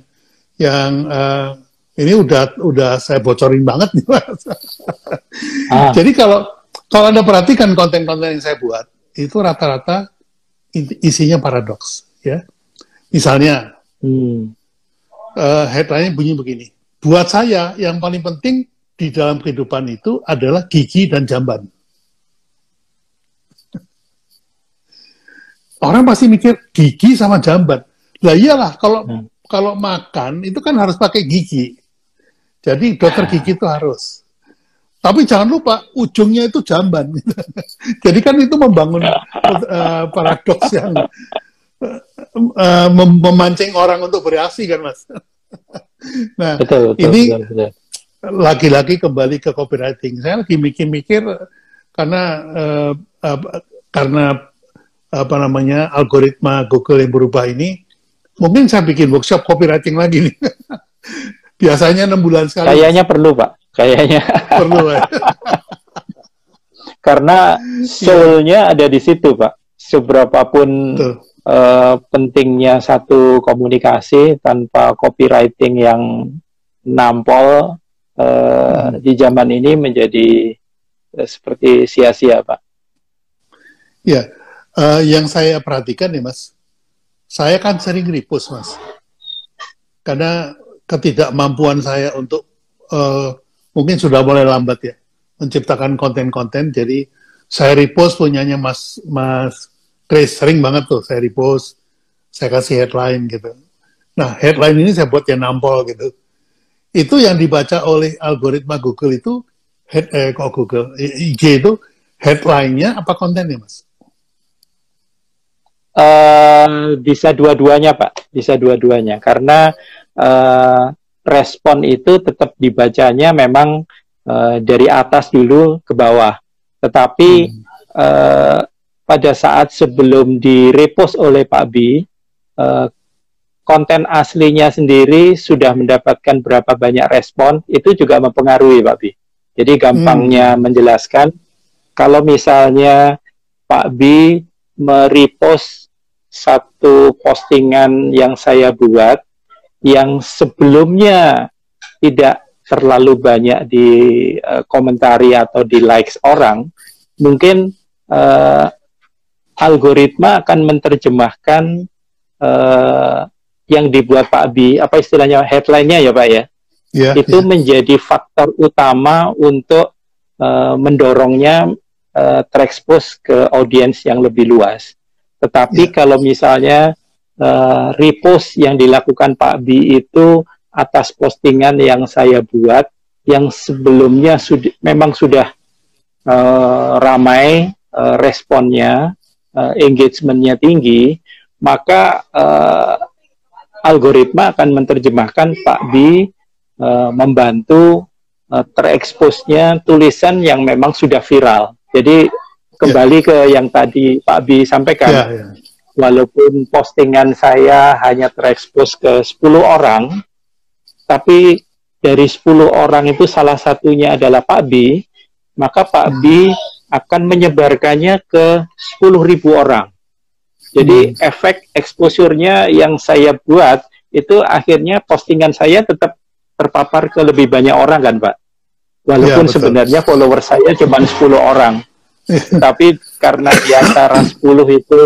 yang uh, ini udah udah saya bocorin banget nih ah. Jadi kalau kalau anda perhatikan konten-konten yang saya buat itu rata-rata isinya paradoks ya. Misalnya hmm. uh, headline bunyi begini. Buat saya yang paling penting di dalam kehidupan itu adalah gigi dan jamban. Orang pasti mikir gigi sama jamban. Lah iyalah kalau hmm. kalau makan itu kan harus pakai gigi. Jadi dokter gigi itu harus. Tapi jangan lupa ujungnya itu jamban. Jadi kan itu membangun uh, paradoks yang uh, mem memancing orang untuk bereaksi kan mas. nah betul, betul, ini lagi-lagi kembali ke copywriting. Saya lagi mikir-mikir karena uh, uh, karena apa namanya algoritma Google yang berubah ini, mungkin saya bikin workshop copywriting lagi nih. Biasanya enam bulan sekali. Kayaknya perlu pak. Kayaknya. perlu ya. Karena soulnya ada di situ pak. Seberapapun uh, pentingnya satu komunikasi tanpa copywriting yang nampol uh, hmm. di zaman ini menjadi uh, seperti sia-sia pak. Ya, uh, yang saya perhatikan nih mas, saya kan sering repost mas, karena ketidakmampuan saya untuk uh, mungkin sudah mulai lambat ya menciptakan konten-konten. Jadi saya repost punyanya Mas Mas Chris sering banget tuh saya repost, saya kasih headline gitu. Nah headline ini saya buat yang nampol gitu. Itu yang dibaca oleh algoritma Google itu head, eh, kok Google IG itu headline-nya apa kontennya Mas? Uh, bisa dua-duanya Pak, bisa dua-duanya karena uh, respon itu tetap dibacanya memang uh, dari atas dulu ke bawah. Tetapi hmm. uh, pada saat sebelum direpost oleh Pak Bi, uh, konten aslinya sendiri sudah mendapatkan berapa banyak respon, itu juga mempengaruhi Pak Bi. Jadi gampangnya hmm. menjelaskan, kalau misalnya Pak Bi merepost satu postingan yang saya buat, yang sebelumnya tidak terlalu banyak di uh, komentari atau di likes orang, mungkin uh, algoritma akan menerjemahkan uh, yang dibuat Pak Abi, apa istilahnya headline-nya ya Pak ya, yeah, itu yeah. menjadi faktor utama untuk uh, mendorongnya uh, terekspos ke audiens yang lebih luas. Tetapi yeah. kalau misalnya uh, repost yang dilakukan Pak Bi itu atas postingan yang saya buat yang sebelumnya sudah memang sudah uh, ramai uh, responnya, uh, engagementnya tinggi, maka uh, algoritma akan menerjemahkan Pak Bi uh, membantu uh, tereksposnya tulisan yang memang sudah viral. Jadi kembali yeah. ke yang tadi Pak Bi sampaikan. Yeah, yeah walaupun postingan saya hanya terekspos ke 10 orang, tapi dari 10 orang itu salah satunya adalah Pak B, maka Pak B akan menyebarkannya ke 10.000 orang. Jadi hmm. efek exposure-nya yang saya buat itu akhirnya postingan saya tetap terpapar ke lebih banyak orang kan Pak. Walaupun ya, sebenarnya follower saya cuma 10 orang. Tapi karena di antara 10 itu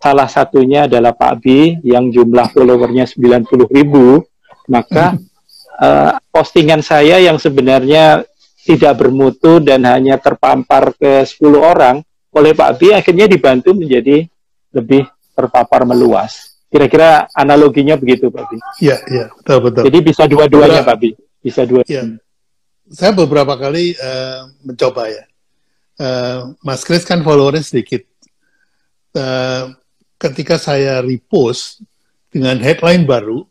salah satunya adalah Pak Bi yang jumlah followernya 90 ribu, maka uh, postingan saya yang sebenarnya tidak bermutu dan hanya terpampar ke 10 orang oleh Pak Bi akhirnya dibantu menjadi lebih terpapar meluas. Kira-kira analoginya begitu, Pak Bi. Iya, iya, betul betul. Jadi bisa dua-duanya, Pak Bi. Bisa dua. Iya. Saya beberapa kali uh, mencoba ya. Uh, Mas Kris kan followernya sedikit. Uh, ketika saya repost dengan headline baru,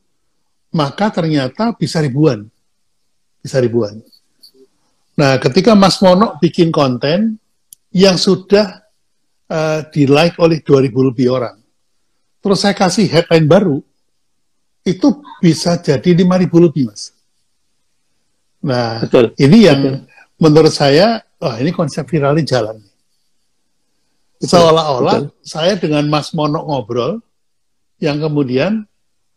maka ternyata bisa ribuan. Bisa ribuan. Nah, ketika Mas Mono bikin konten yang sudah uh, di-like oleh 2000 lebih orang, terus saya kasih headline baru, itu bisa jadi 5000 lebih, Mas. Nah, Betul. ini yang Betul. menurut saya, wah ini konsep viralnya jalan. Seolah-olah saya dengan Mas Mono ngobrol, yang kemudian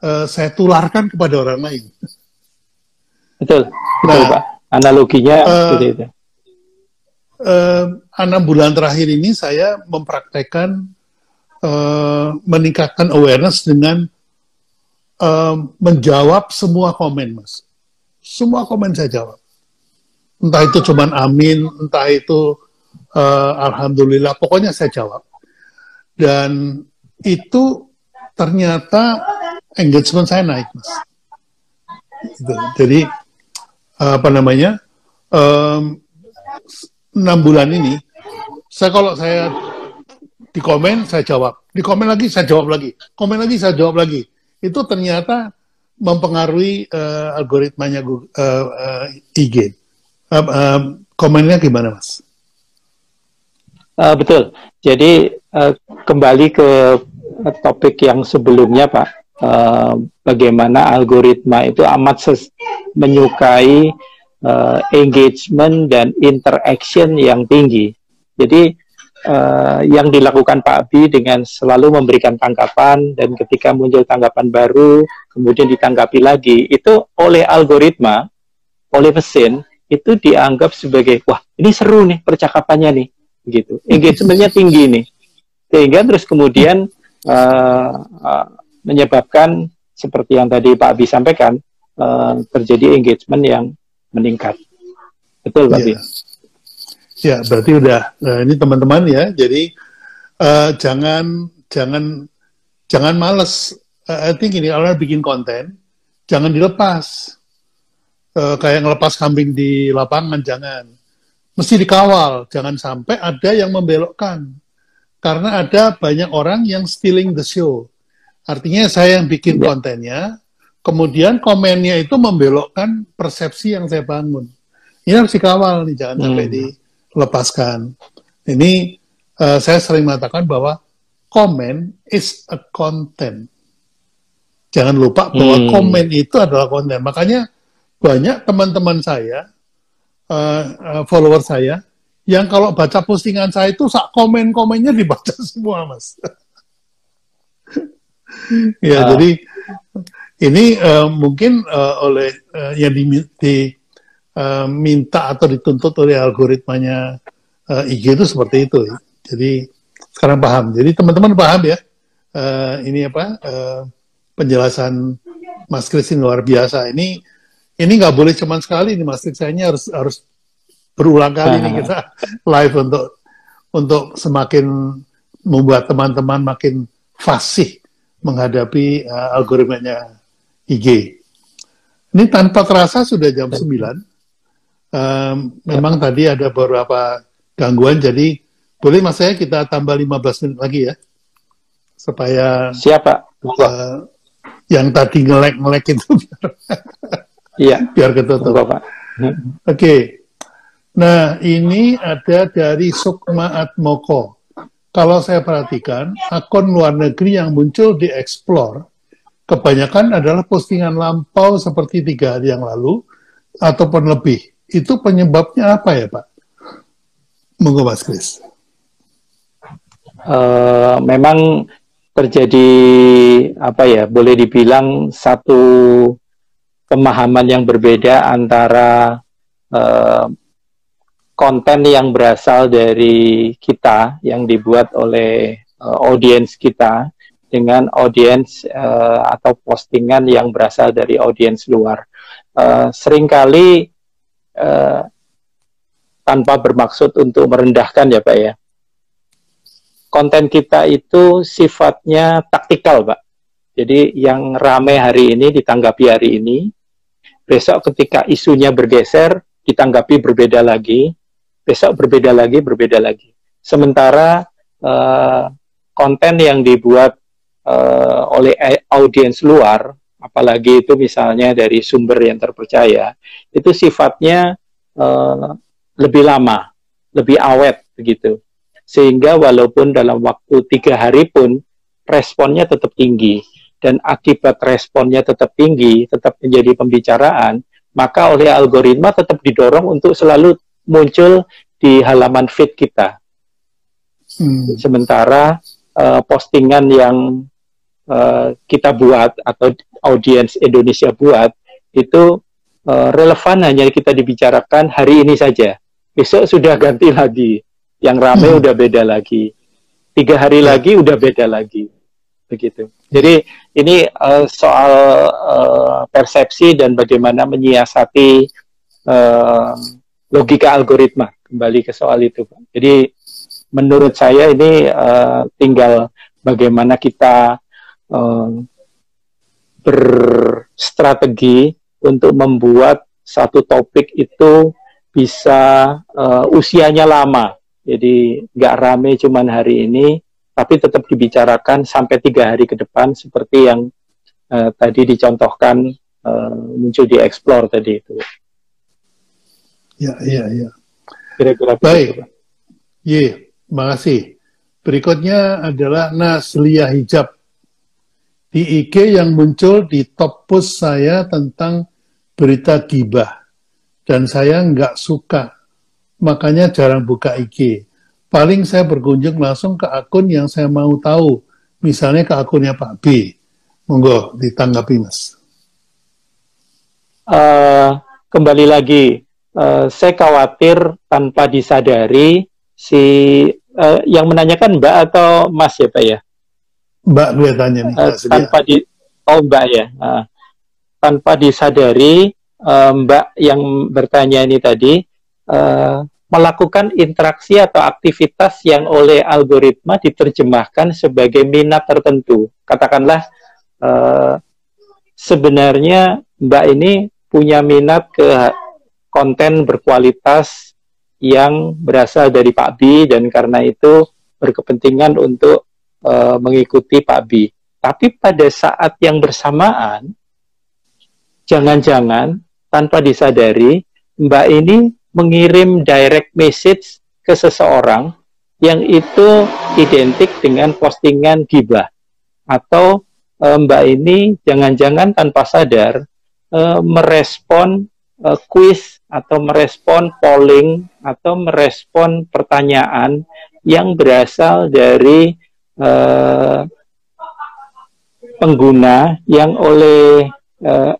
uh, saya tularkan kepada orang lain. Betul, betul nah, Pak. Analoginya uh, seperti itu. Uh, enam bulan terakhir ini saya mempraktekkan uh, meningkatkan awareness dengan uh, menjawab semua komen, mas. Semua komen saya jawab. Entah itu cuman amin, entah itu uh, alhamdulillah, pokoknya saya jawab. Dan itu ternyata engagement saya naik, mas. Gitu. Jadi apa namanya? enam bulan ini, saya kalau saya di komen saya jawab, di komen lagi saya jawab lagi, komen lagi saya jawab lagi. Itu ternyata mempengaruhi uh, algoritmanya Google, uh, uh, IG. Uh, uh, komennya gimana, Mas? Uh, betul. Jadi uh, kembali ke topik yang sebelumnya, Pak. Uh, bagaimana algoritma itu amat menyukai uh, engagement dan interaction yang tinggi. Jadi uh, yang dilakukan Pak Abi dengan selalu memberikan tanggapan dan ketika muncul tanggapan baru kemudian ditanggapi lagi itu oleh algoritma oleh mesin itu dianggap sebagai wah ini seru nih percakapannya nih gitu engagementnya tinggi nih sehingga terus kemudian uh, menyebabkan seperti yang tadi Pak Abi sampaikan uh, terjadi engagement yang meningkat betul Pak yeah. Ya, berarti udah. Nah, ini teman-teman ya. Jadi uh, jangan jangan jangan males. Uh, I think ini orang bikin konten, jangan dilepas. Uh, kayak ngelepas kambing di lapangan, jangan. Mesti dikawal, jangan sampai ada yang membelokkan. Karena ada banyak orang yang stealing the show. Artinya saya yang bikin ya. kontennya, kemudian komennya itu membelokkan persepsi yang saya bangun. Ini harus dikawal nih, jangan hmm. sampai di lepaskan. Ini uh, saya sering mengatakan bahwa komen is a content. Jangan lupa bahwa hmm. komen itu adalah konten. Makanya banyak teman-teman saya, uh, uh, follower saya, yang kalau baca postingan saya itu sak komen-komennya dibaca semua, mas. Ya, uh. jadi ini uh, mungkin uh, oleh uh, yang di, di uh, atau dituntut oleh algoritmanya uh, IG itu seperti itu. Jadi sekarang paham. Jadi teman-teman paham ya. Uh, ini apa uh, penjelasan Mas Kris ini luar biasa. Ini ini nggak boleh cuma sekali ini Mas Kris. Harus harus berulang kali ini kita live untuk untuk semakin membuat teman-teman makin fasih menghadapi uh, algoritmanya IG. Ini tanpa terasa sudah jam 9 um, memang tadi ada beberapa gangguan, jadi boleh mas saya kita tambah 15 menit lagi ya, supaya siapa uh, yang tadi ngelek-ngelek itu iya biar ketutup. Oke, okay. nah ini ada dari Sukma Atmoko. Kalau saya perhatikan, akun luar negeri yang muncul di Explore, kebanyakan adalah postingan lampau seperti tiga hari yang lalu, ataupun lebih itu penyebabnya apa ya Pak? Monggo Mas Kris. Uh, memang terjadi apa ya boleh dibilang satu pemahaman yang berbeda antara uh, konten yang berasal dari kita yang dibuat oleh uh, audiens kita dengan audiens uh, atau postingan yang berasal dari audiens luar. Uh, sering kali Eh, tanpa bermaksud untuk merendahkan ya Pak ya. Konten kita itu sifatnya taktikal Pak. Jadi yang rame hari ini ditanggapi hari ini, besok ketika isunya bergeser ditanggapi berbeda lagi, besok berbeda lagi, berbeda lagi. Sementara uh, konten yang dibuat uh, oleh audiens luar, apalagi itu misalnya dari sumber yang terpercaya, itu sifatnya uh, lebih lama, lebih awet begitu. Sehingga walaupun dalam waktu tiga hari pun responnya tetap tinggi dan akibat responnya tetap tinggi, tetap menjadi pembicaraan, maka oleh algoritma tetap didorong untuk selalu muncul di halaman feed kita. Hmm. Sementara uh, postingan yang uh, kita buat atau audiens Indonesia buat itu uh, relevan hanya kita dibicarakan hari ini saja. Besok sudah ganti lagi, yang ramai hmm. udah beda lagi. Tiga hari hmm. lagi udah beda lagi, begitu. Jadi ini uh, soal uh, persepsi dan bagaimana menyiasati uh, logika algoritma kembali ke soal itu Pak. Jadi menurut saya ini uh, tinggal bagaimana kita uh, berstrategi untuk membuat satu topik itu bisa uh, usianya lama. Jadi nggak rame cuman hari ini, tapi tetap dibicarakan sampai tiga hari ke depan seperti yang uh, tadi dicontohkan uh, muncul di explore tadi itu. Ya, ya, ya. Kira-kira baik. Iya, makasih. Berikutnya adalah Naslia Hijab. Di IG yang muncul di top post saya tentang berita gibah. Dan saya nggak suka. Makanya jarang buka IG. Paling saya berkunjung langsung ke akun yang saya mau tahu. Misalnya ke akunnya Pak B. Monggo ditanggapi, Mas. Uh, kembali lagi, uh, saya khawatir tanpa disadari si uh, yang menanyakan Mbak atau Mas ya Pak ya? Mbak gue tanya nih. Uh, tanpa di oh Mbak ya. Uh, tanpa disadari uh, Mbak yang bertanya ini tadi uh, melakukan interaksi atau aktivitas yang oleh algoritma diterjemahkan sebagai minat tertentu. Katakanlah uh, sebenarnya Mbak ini punya minat ke konten berkualitas yang berasal dari Pak B dan karena itu berkepentingan untuk uh, mengikuti Pak B. Tapi pada saat yang bersamaan, jangan-jangan tanpa disadari, Mbak ini mengirim direct message ke seseorang yang itu identik dengan postingan gibah atau e, Mbak ini jangan-jangan tanpa sadar e, merespon e, kuis atau merespon polling atau merespon pertanyaan yang berasal dari uh, pengguna yang oleh uh,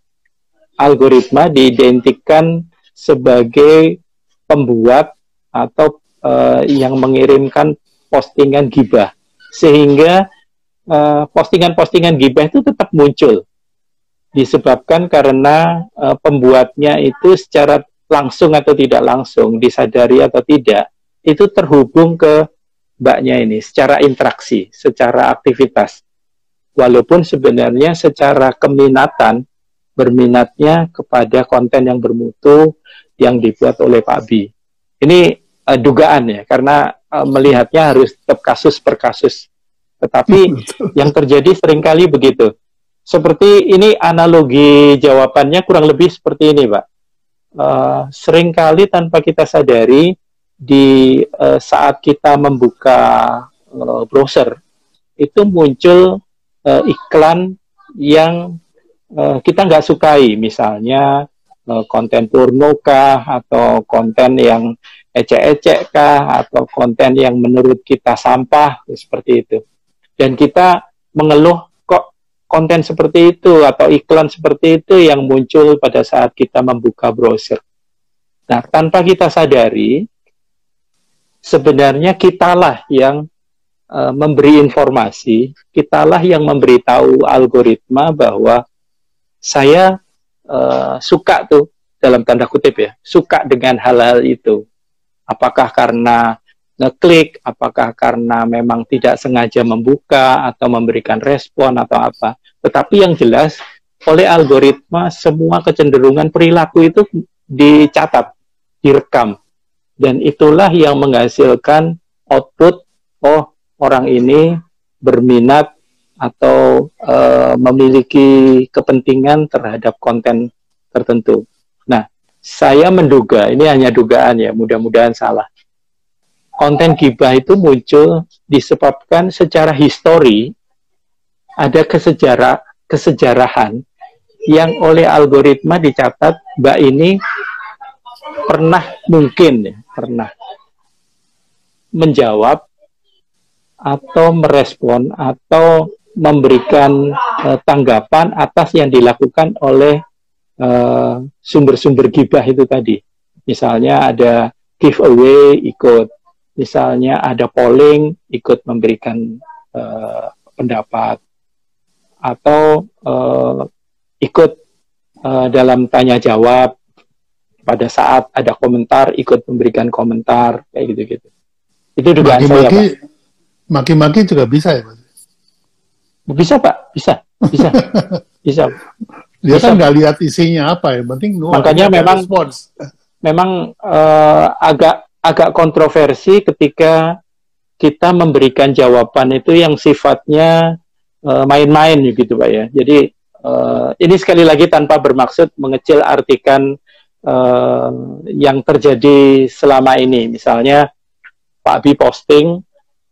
algoritma diidentikan sebagai pembuat atau uh, yang mengirimkan postingan gibah. Sehingga postingan-postingan uh, gibah itu tetap muncul. Disebabkan karena uh, pembuatnya itu secara langsung atau tidak langsung, disadari atau tidak, itu terhubung ke mbaknya ini secara interaksi, secara aktivitas. Walaupun sebenarnya secara keminatan, berminatnya kepada konten yang bermutu yang dibuat oleh Pak Bi. Ini uh, dugaan ya, karena uh, melihatnya harus tetap kasus per kasus. Tetapi yang terjadi sering kali begitu. Seperti ini analogi jawabannya kurang lebih seperti ini, Pak uh, sering kali tanpa kita sadari di uh, saat kita membuka uh, browser itu muncul uh, iklan yang uh, kita nggak sukai, misalnya uh, konten porno kah atau konten yang ecek-ecek kah atau konten yang menurut kita sampah seperti itu. Dan kita mengeluh konten seperti itu atau iklan seperti itu yang muncul pada saat kita membuka browser. Nah, tanpa kita sadari, sebenarnya kitalah yang uh, memberi informasi, kitalah yang memberitahu algoritma bahwa saya uh, suka tuh dalam tanda kutip ya, suka dengan hal-hal itu. Apakah karena ngeklik, apakah karena memang tidak sengaja membuka atau memberikan respon atau apa. Tetapi yang jelas oleh algoritma semua kecenderungan perilaku itu dicatat, direkam. Dan itulah yang menghasilkan output, oh orang ini berminat atau uh, memiliki kepentingan terhadap konten tertentu. Nah, saya menduga, ini hanya dugaan ya, mudah-mudahan salah. Konten gibah itu muncul disebabkan secara histori ada kesejarah kesejarahan yang oleh algoritma dicatat Mbak ini pernah mungkin pernah menjawab atau merespon atau memberikan uh, tanggapan atas yang dilakukan oleh eh, sumber-sumber uh, gibah itu tadi. Misalnya ada giveaway ikut, misalnya ada polling ikut memberikan uh, pendapat, atau uh, ikut uh, dalam tanya jawab pada saat ada komentar ikut memberikan komentar kayak gitu-gitu. Itu juga maki, saya, Pak. Maki-maki juga bisa ya, Pak? Bisa Pak, bisa, bisa, bisa. Dia bisa. kan nggak lihat isinya apa ya, penting makanya memang respons. memang uh, agak agak kontroversi ketika kita memberikan jawaban itu yang sifatnya uh, main-main gitu Pak ya. Jadi uh, ini sekali lagi tanpa bermaksud mengecil artikan uh, yang terjadi selama ini. Misalnya Pak Bi posting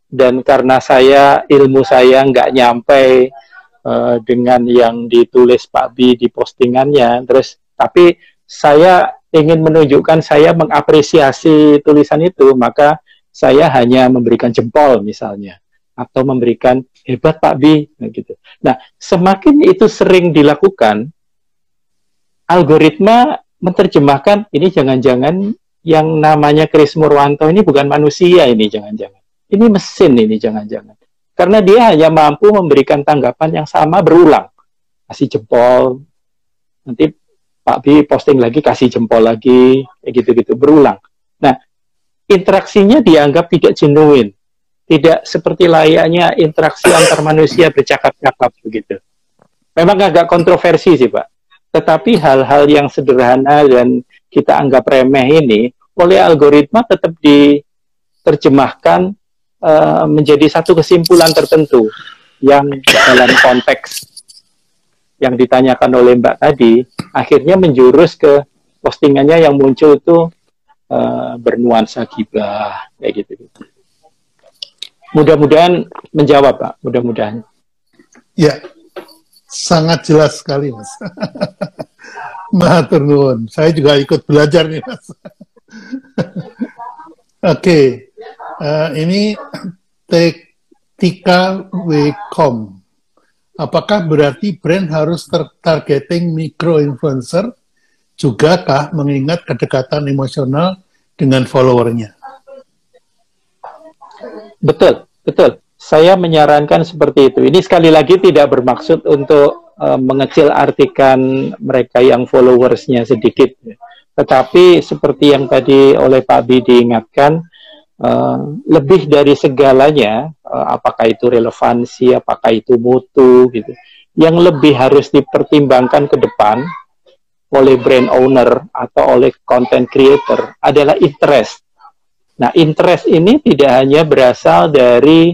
dan karena saya ilmu saya nggak nyampe uh, dengan yang ditulis Pak Bi di postingannya terus tapi saya ingin menunjukkan saya mengapresiasi tulisan itu maka saya hanya memberikan jempol misalnya atau memberikan hebat Pak Bi nah, gitu. Nah, semakin itu sering dilakukan algoritma menerjemahkan ini jangan-jangan yang namanya Kris Murwanto ini bukan manusia ini jangan-jangan ini mesin ini jangan-jangan. Karena dia hanya mampu memberikan tanggapan yang sama berulang. Kasih jempol, nanti Pak B posting lagi, kasih jempol lagi, gitu-gitu, berulang. Nah, interaksinya dianggap tidak genuine. Tidak seperti layaknya interaksi antar manusia bercakap-cakap begitu. Memang agak kontroversi sih Pak. Tetapi hal-hal yang sederhana dan kita anggap remeh ini oleh algoritma tetap diterjemahkan uh, menjadi satu kesimpulan tertentu yang dalam konteks yang ditanyakan oleh Mbak tadi akhirnya menjurus ke postingannya yang muncul itu uh, bernuansa gibah kayak gitu. Mudah-mudahan menjawab Pak, mudah-mudahan. Ya, sangat jelas sekali Mas. Matur. Saya juga ikut belajar nih Mas. Oke, okay uh, ini Tika Wcom. Apakah berarti brand harus targeting micro influencer juga kah mengingat kedekatan emosional dengan followernya? Betul, betul. Saya menyarankan seperti itu. Ini sekali lagi tidak bermaksud untuk uh, mengecil artikan mereka yang followersnya sedikit. Tetapi seperti yang tadi oleh Pak Bi diingatkan, Uh, lebih dari segalanya, uh, apakah itu relevansi, apakah itu mutu, gitu, yang lebih harus dipertimbangkan ke depan oleh brand owner atau oleh content creator adalah interest. Nah, interest ini tidak hanya berasal dari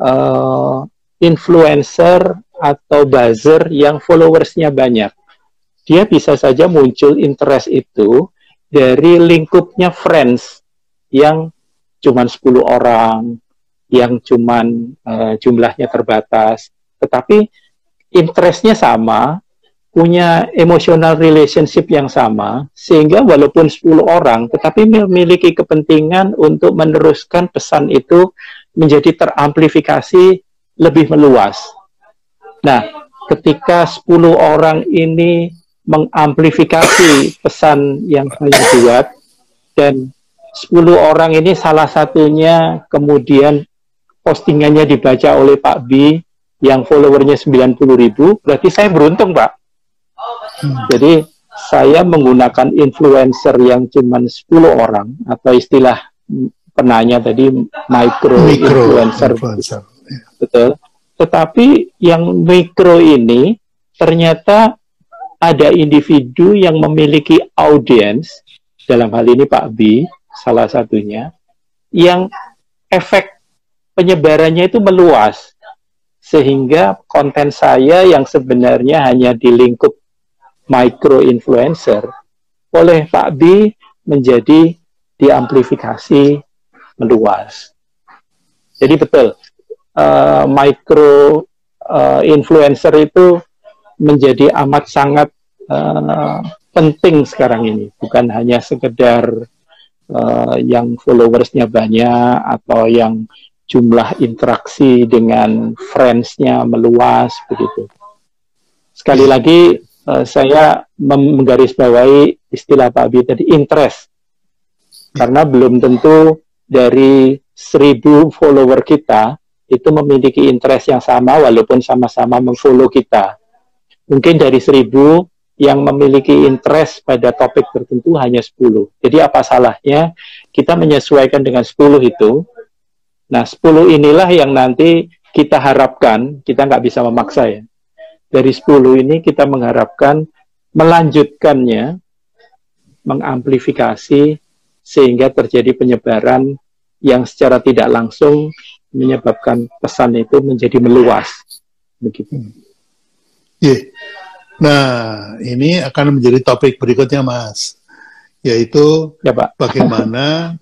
uh, influencer atau buzzer yang followersnya banyak. Dia bisa saja muncul interest itu dari lingkupnya friends yang cuman 10 orang, yang cuman uh, jumlahnya terbatas, tetapi interestnya sama, punya emotional relationship yang sama, sehingga walaupun 10 orang, tetapi memiliki kepentingan untuk meneruskan pesan itu menjadi teramplifikasi lebih meluas. Nah, ketika 10 orang ini mengamplifikasi pesan yang saya buat dan 10 orang ini salah satunya kemudian postingannya dibaca oleh Pak B yang followernya 90 ribu, berarti saya beruntung Pak. Jadi saya menggunakan influencer yang cuma 10 orang atau istilah penanya tadi micro, micro influencer. influencer. Betul. Tetapi yang mikro ini ternyata ada individu yang memiliki audiens, dalam hal ini Pak B, salah satunya, yang efek penyebarannya itu meluas. Sehingga konten saya yang sebenarnya hanya di lingkup micro influencer, oleh Pak B menjadi diamplifikasi meluas. Jadi betul, uh, micro uh, influencer itu menjadi amat sangat uh, penting sekarang ini, bukan hanya sekedar uh, yang followersnya banyak atau yang jumlah interaksi dengan friends-nya meluas begitu. Sekali lagi uh, saya menggarisbawahi istilah Pak Abi tadi interest, karena belum tentu dari seribu follower kita itu memiliki interest yang sama walaupun sama-sama memfollow kita. Mungkin dari seribu yang memiliki interest pada topik tertentu hanya 10. Jadi apa salahnya kita menyesuaikan dengan 10 itu. Nah 10 inilah yang nanti kita harapkan, kita nggak bisa memaksa ya. Dari 10 ini kita mengharapkan melanjutkannya, mengamplifikasi sehingga terjadi penyebaran yang secara tidak langsung menyebabkan pesan itu menjadi meluas. Begitu. Yeah. Nah, ini akan menjadi topik berikutnya, Mas, yaitu ya, Pak. bagaimana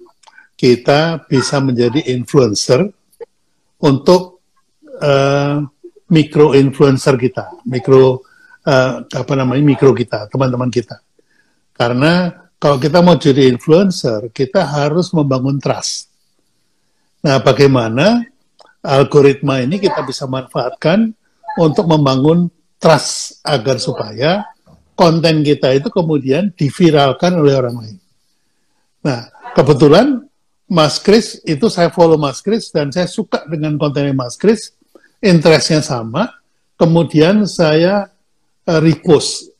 kita bisa menjadi influencer untuk uh, mikro influencer kita, mikro uh, apa namanya mikro kita, teman-teman kita. Karena kalau kita mau jadi influencer, kita harus membangun trust. Nah, bagaimana algoritma ini kita bisa manfaatkan untuk membangun trust agar supaya konten kita itu kemudian diviralkan oleh orang lain. Nah, kebetulan Mas Kris itu saya follow Mas Kris dan saya suka dengan kontennya Mas Kris, interestnya sama, kemudian saya uh, repost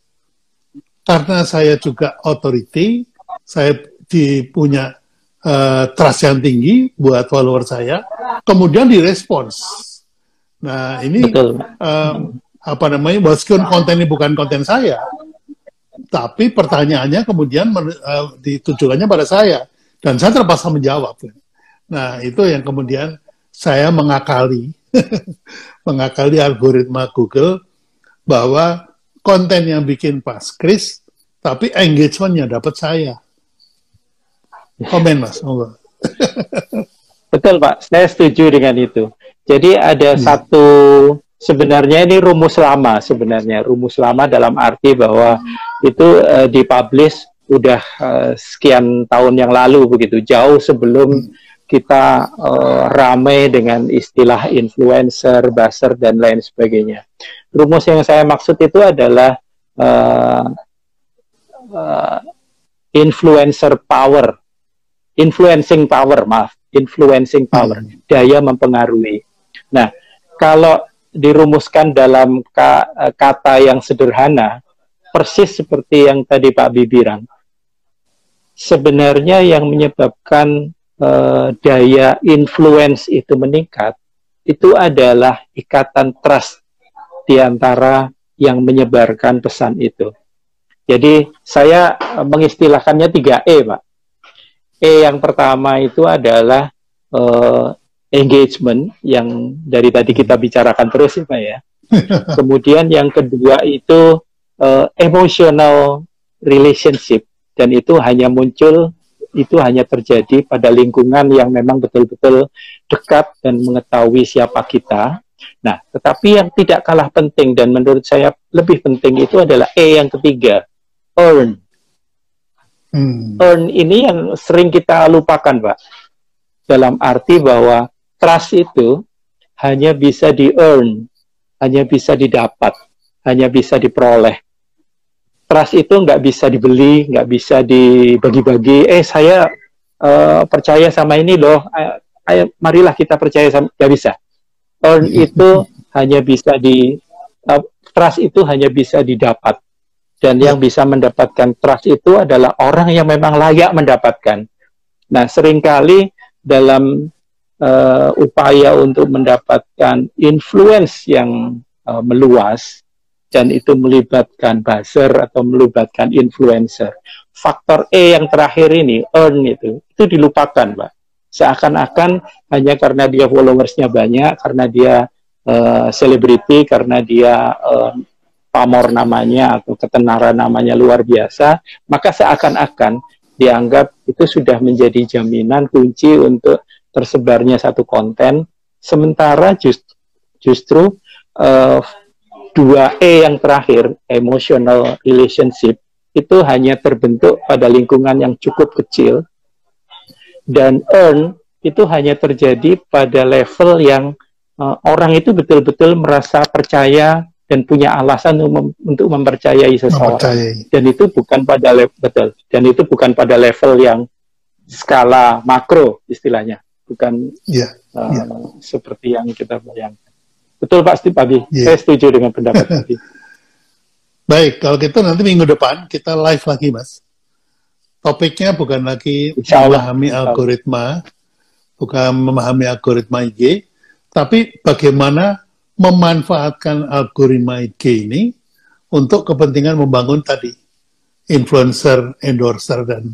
karena saya juga authority, saya dipunya uh, trust yang tinggi buat follower saya, kemudian direspons. Nah ini Betul. Um, apa namanya, meskipun konten ini bukan konten saya, tapi pertanyaannya kemudian uh, ditujukannya pada saya dan saya terpaksa menjawab. Nah itu yang kemudian saya mengakali, mengakali algoritma Google bahwa konten yang bikin pas Chris, tapi engagementnya dapat saya. Komen mas, Betul Pak, saya setuju dengan itu. Jadi ada hmm. satu sebenarnya ini rumus lama sebenarnya rumus lama dalam arti bahwa itu uh, dipublish udah uh, sekian tahun yang lalu begitu jauh sebelum kita uh, ramai dengan istilah influencer, buzzer dan lain sebagainya. Rumus yang saya maksud itu adalah uh, uh, influencer power influencing power, maaf, influencing power, hmm. daya mempengaruhi. Nah, kalau dirumuskan dalam ka, eh, kata yang sederhana, persis seperti yang tadi Pak Bibiran, sebenarnya yang menyebabkan uh, daya influence itu meningkat, itu adalah ikatan trust di antara yang menyebarkan pesan itu. Jadi saya mengistilahkannya 3E, Pak. E yang pertama itu adalah uh, engagement yang dari tadi kita bicarakan terus ya Pak ya. Kemudian yang kedua itu uh, emotional relationship dan itu hanya muncul itu hanya terjadi pada lingkungan yang memang betul-betul dekat dan mengetahui siapa kita. Nah, tetapi yang tidak kalah penting dan menurut saya lebih penting itu adalah E yang ketiga, earn Hmm. Earn ini yang sering kita lupakan, Pak. Dalam arti bahwa trust itu hanya bisa di-earn, hanya bisa didapat, hanya bisa diperoleh. Trust itu nggak bisa dibeli, nggak bisa dibagi-bagi. Eh, saya uh, percaya sama ini loh. Ayo, ayo, marilah kita percaya sama. Nggak bisa. Earn itu hanya bisa di uh, trust itu hanya bisa didapat dan yang bisa mendapatkan trust itu adalah orang yang memang layak mendapatkan. Nah, sering kali dalam uh, upaya untuk mendapatkan influence yang uh, meluas dan itu melibatkan buzzer atau melibatkan influencer. Faktor E yang terakhir ini, earn itu, itu dilupakan, Pak. Seakan-akan hanya karena dia followersnya banyak, karena dia selebriti, uh, karena dia uh, pamor namanya atau ketenaran namanya luar biasa, maka seakan-akan dianggap itu sudah menjadi jaminan kunci untuk tersebarnya satu konten. Sementara just, justru uh, dua E yang terakhir, emotional relationship, itu hanya terbentuk pada lingkungan yang cukup kecil dan earn itu hanya terjadi pada level yang uh, orang itu betul-betul merasa percaya dan punya alasan untuk, mem untuk mempercayai seseorang. Mempercayai. Dan itu bukan pada level betul. Dan itu bukan pada level yang skala makro istilahnya, bukan yeah, uh, yeah. seperti yang kita bayangkan. Betul Pak Steve Abi, yeah. saya setuju dengan pendapat tadi. Baik, kalau gitu nanti minggu depan kita live lagi Mas. Topiknya bukan lagi memahami algoritma, bukan memahami algoritma IG, tapi bagaimana memanfaatkan algoritma IG ini untuk kepentingan membangun tadi influencer, endorser dan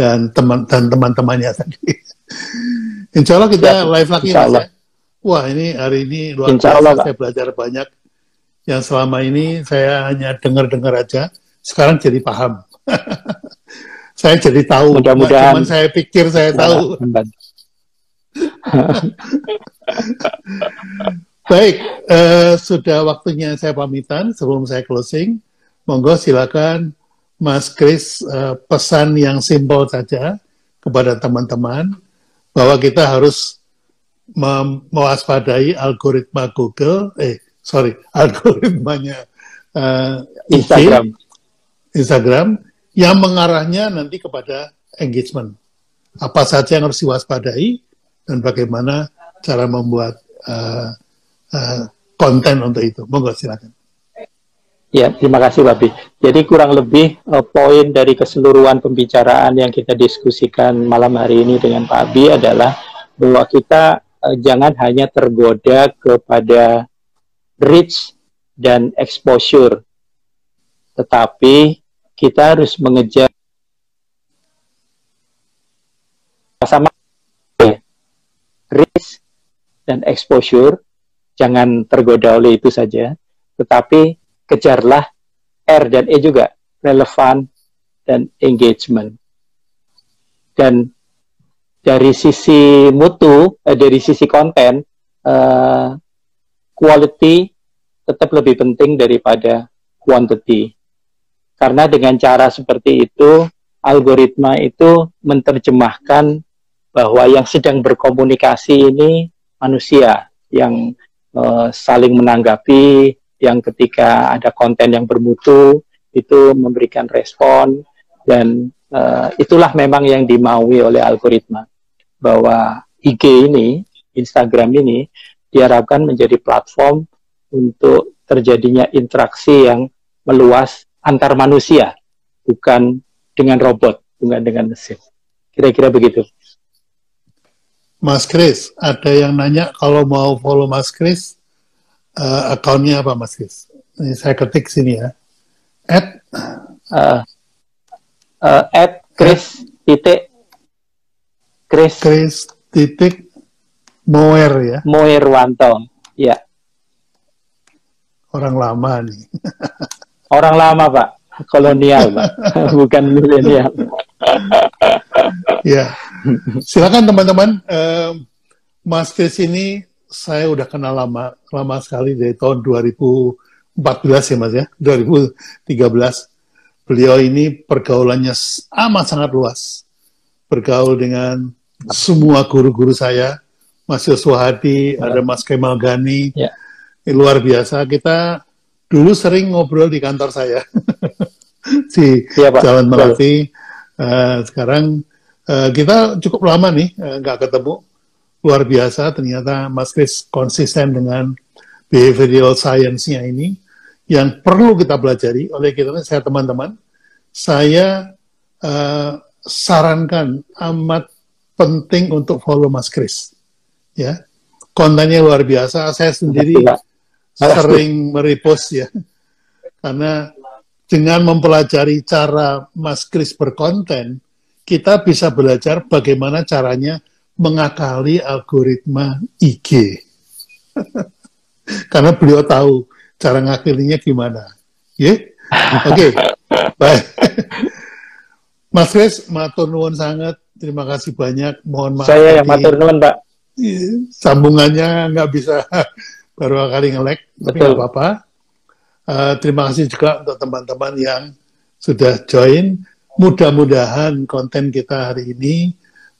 dan teman dan teman-temannya tadi. Insya Allah kita ya, live lagi Insya Allah. Wah ini hari ini luar biasa Allah, saya belajar banyak. Yang selama ini saya hanya dengar-dengar aja, sekarang jadi paham. saya jadi tahu. Mudah-mudahan. saya pikir saya tahu. Baik, uh, sudah waktunya saya pamitan sebelum saya closing. Monggo silakan Mas Kris uh, pesan yang simpel saja kepada teman-teman bahwa kita harus mewaspadai algoritma Google, eh sorry, algoritmanya uh, Instagram. Instagram yang mengarahnya nanti kepada engagement. Apa saja yang harus diwaspadai dan bagaimana cara membuat uh, uh, konten untuk itu. Monggo silakan. Ya, terima kasih Babi. Jadi kurang lebih uh, poin dari keseluruhan pembicaraan yang kita diskusikan malam hari ini dengan Pak Abi adalah bahwa kita uh, jangan hanya tergoda kepada reach dan exposure, tetapi kita harus mengejar sama reach dan exposure jangan tergoda oleh itu saja, tetapi kejarlah R dan E juga, relevan dan engagement. Dan dari sisi mutu, eh, dari sisi konten, eh, quality tetap lebih penting daripada quantity. Karena dengan cara seperti itu, algoritma itu menerjemahkan bahwa yang sedang berkomunikasi ini manusia yang uh, saling menanggapi, yang ketika ada konten yang bermutu itu memberikan respon dan uh, itulah memang yang dimaui oleh algoritma bahwa IG ini, Instagram ini diharapkan menjadi platform untuk terjadinya interaksi yang meluas antar manusia, bukan dengan robot, bukan dengan mesin. Kira-kira begitu. Mas Kris, ada yang nanya kalau mau follow Mas Kris, uh, akunnya apa Mas Kris? Ini saya ketik sini ya. At uh, uh, at Kris titik Kris Kris titik Moer ya. Moer Wanto, ya. Orang lama nih. Orang lama Pak, kolonial Pak, bukan milenial. ya silakan teman-teman. Uh, Mas Kris ini saya udah kenal lama, lama sekali dari tahun 2014 ya Mas ya, 2013. Beliau ini pergaulannya amat sangat luas. Bergaul dengan semua guru-guru saya, Mas Yosua Hadi, ya. ada Mas Kemal Gani. Ya. Ini luar biasa. Kita dulu sering ngobrol di kantor saya. di ya, Jalan Melati. Uh, sekarang uh, kita cukup lama nih eh, nggak uh, ketemu luar biasa ternyata Mas Kris konsisten dengan behavioral science-nya ini. Yang perlu kita pelajari oleh kita saya teman-teman saya uh, sarankan amat penting untuk follow Mas Kris ya. Kontennya luar biasa. Saya sendiri sering merepost ya, karena dengan mempelajari cara Mas Kris berkonten, kita bisa belajar bagaimana caranya mengakali algoritma IG. Karena beliau tahu cara ngakilinya gimana. Ya? Yeah? Oke. Okay. Baik. Mas Kris, matur nuwun sangat. Terima kasih banyak. Mohon maaf. Saya yang matur nuwun, Pak. Iya, sambungannya nggak bisa baru kali ngelek, tapi nggak apa-apa. Uh, terima kasih juga untuk teman-teman yang sudah join. Mudah-mudahan konten kita hari ini,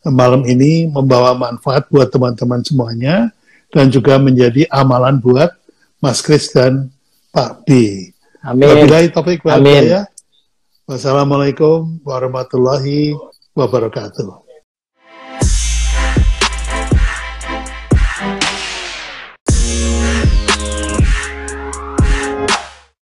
malam ini membawa manfaat buat teman-teman semuanya dan juga menjadi amalan buat Mas Kris dan Pak B. Amin. Wabillahi topik Amin. Ya. Wassalamualaikum warahmatullahi wabarakatuh.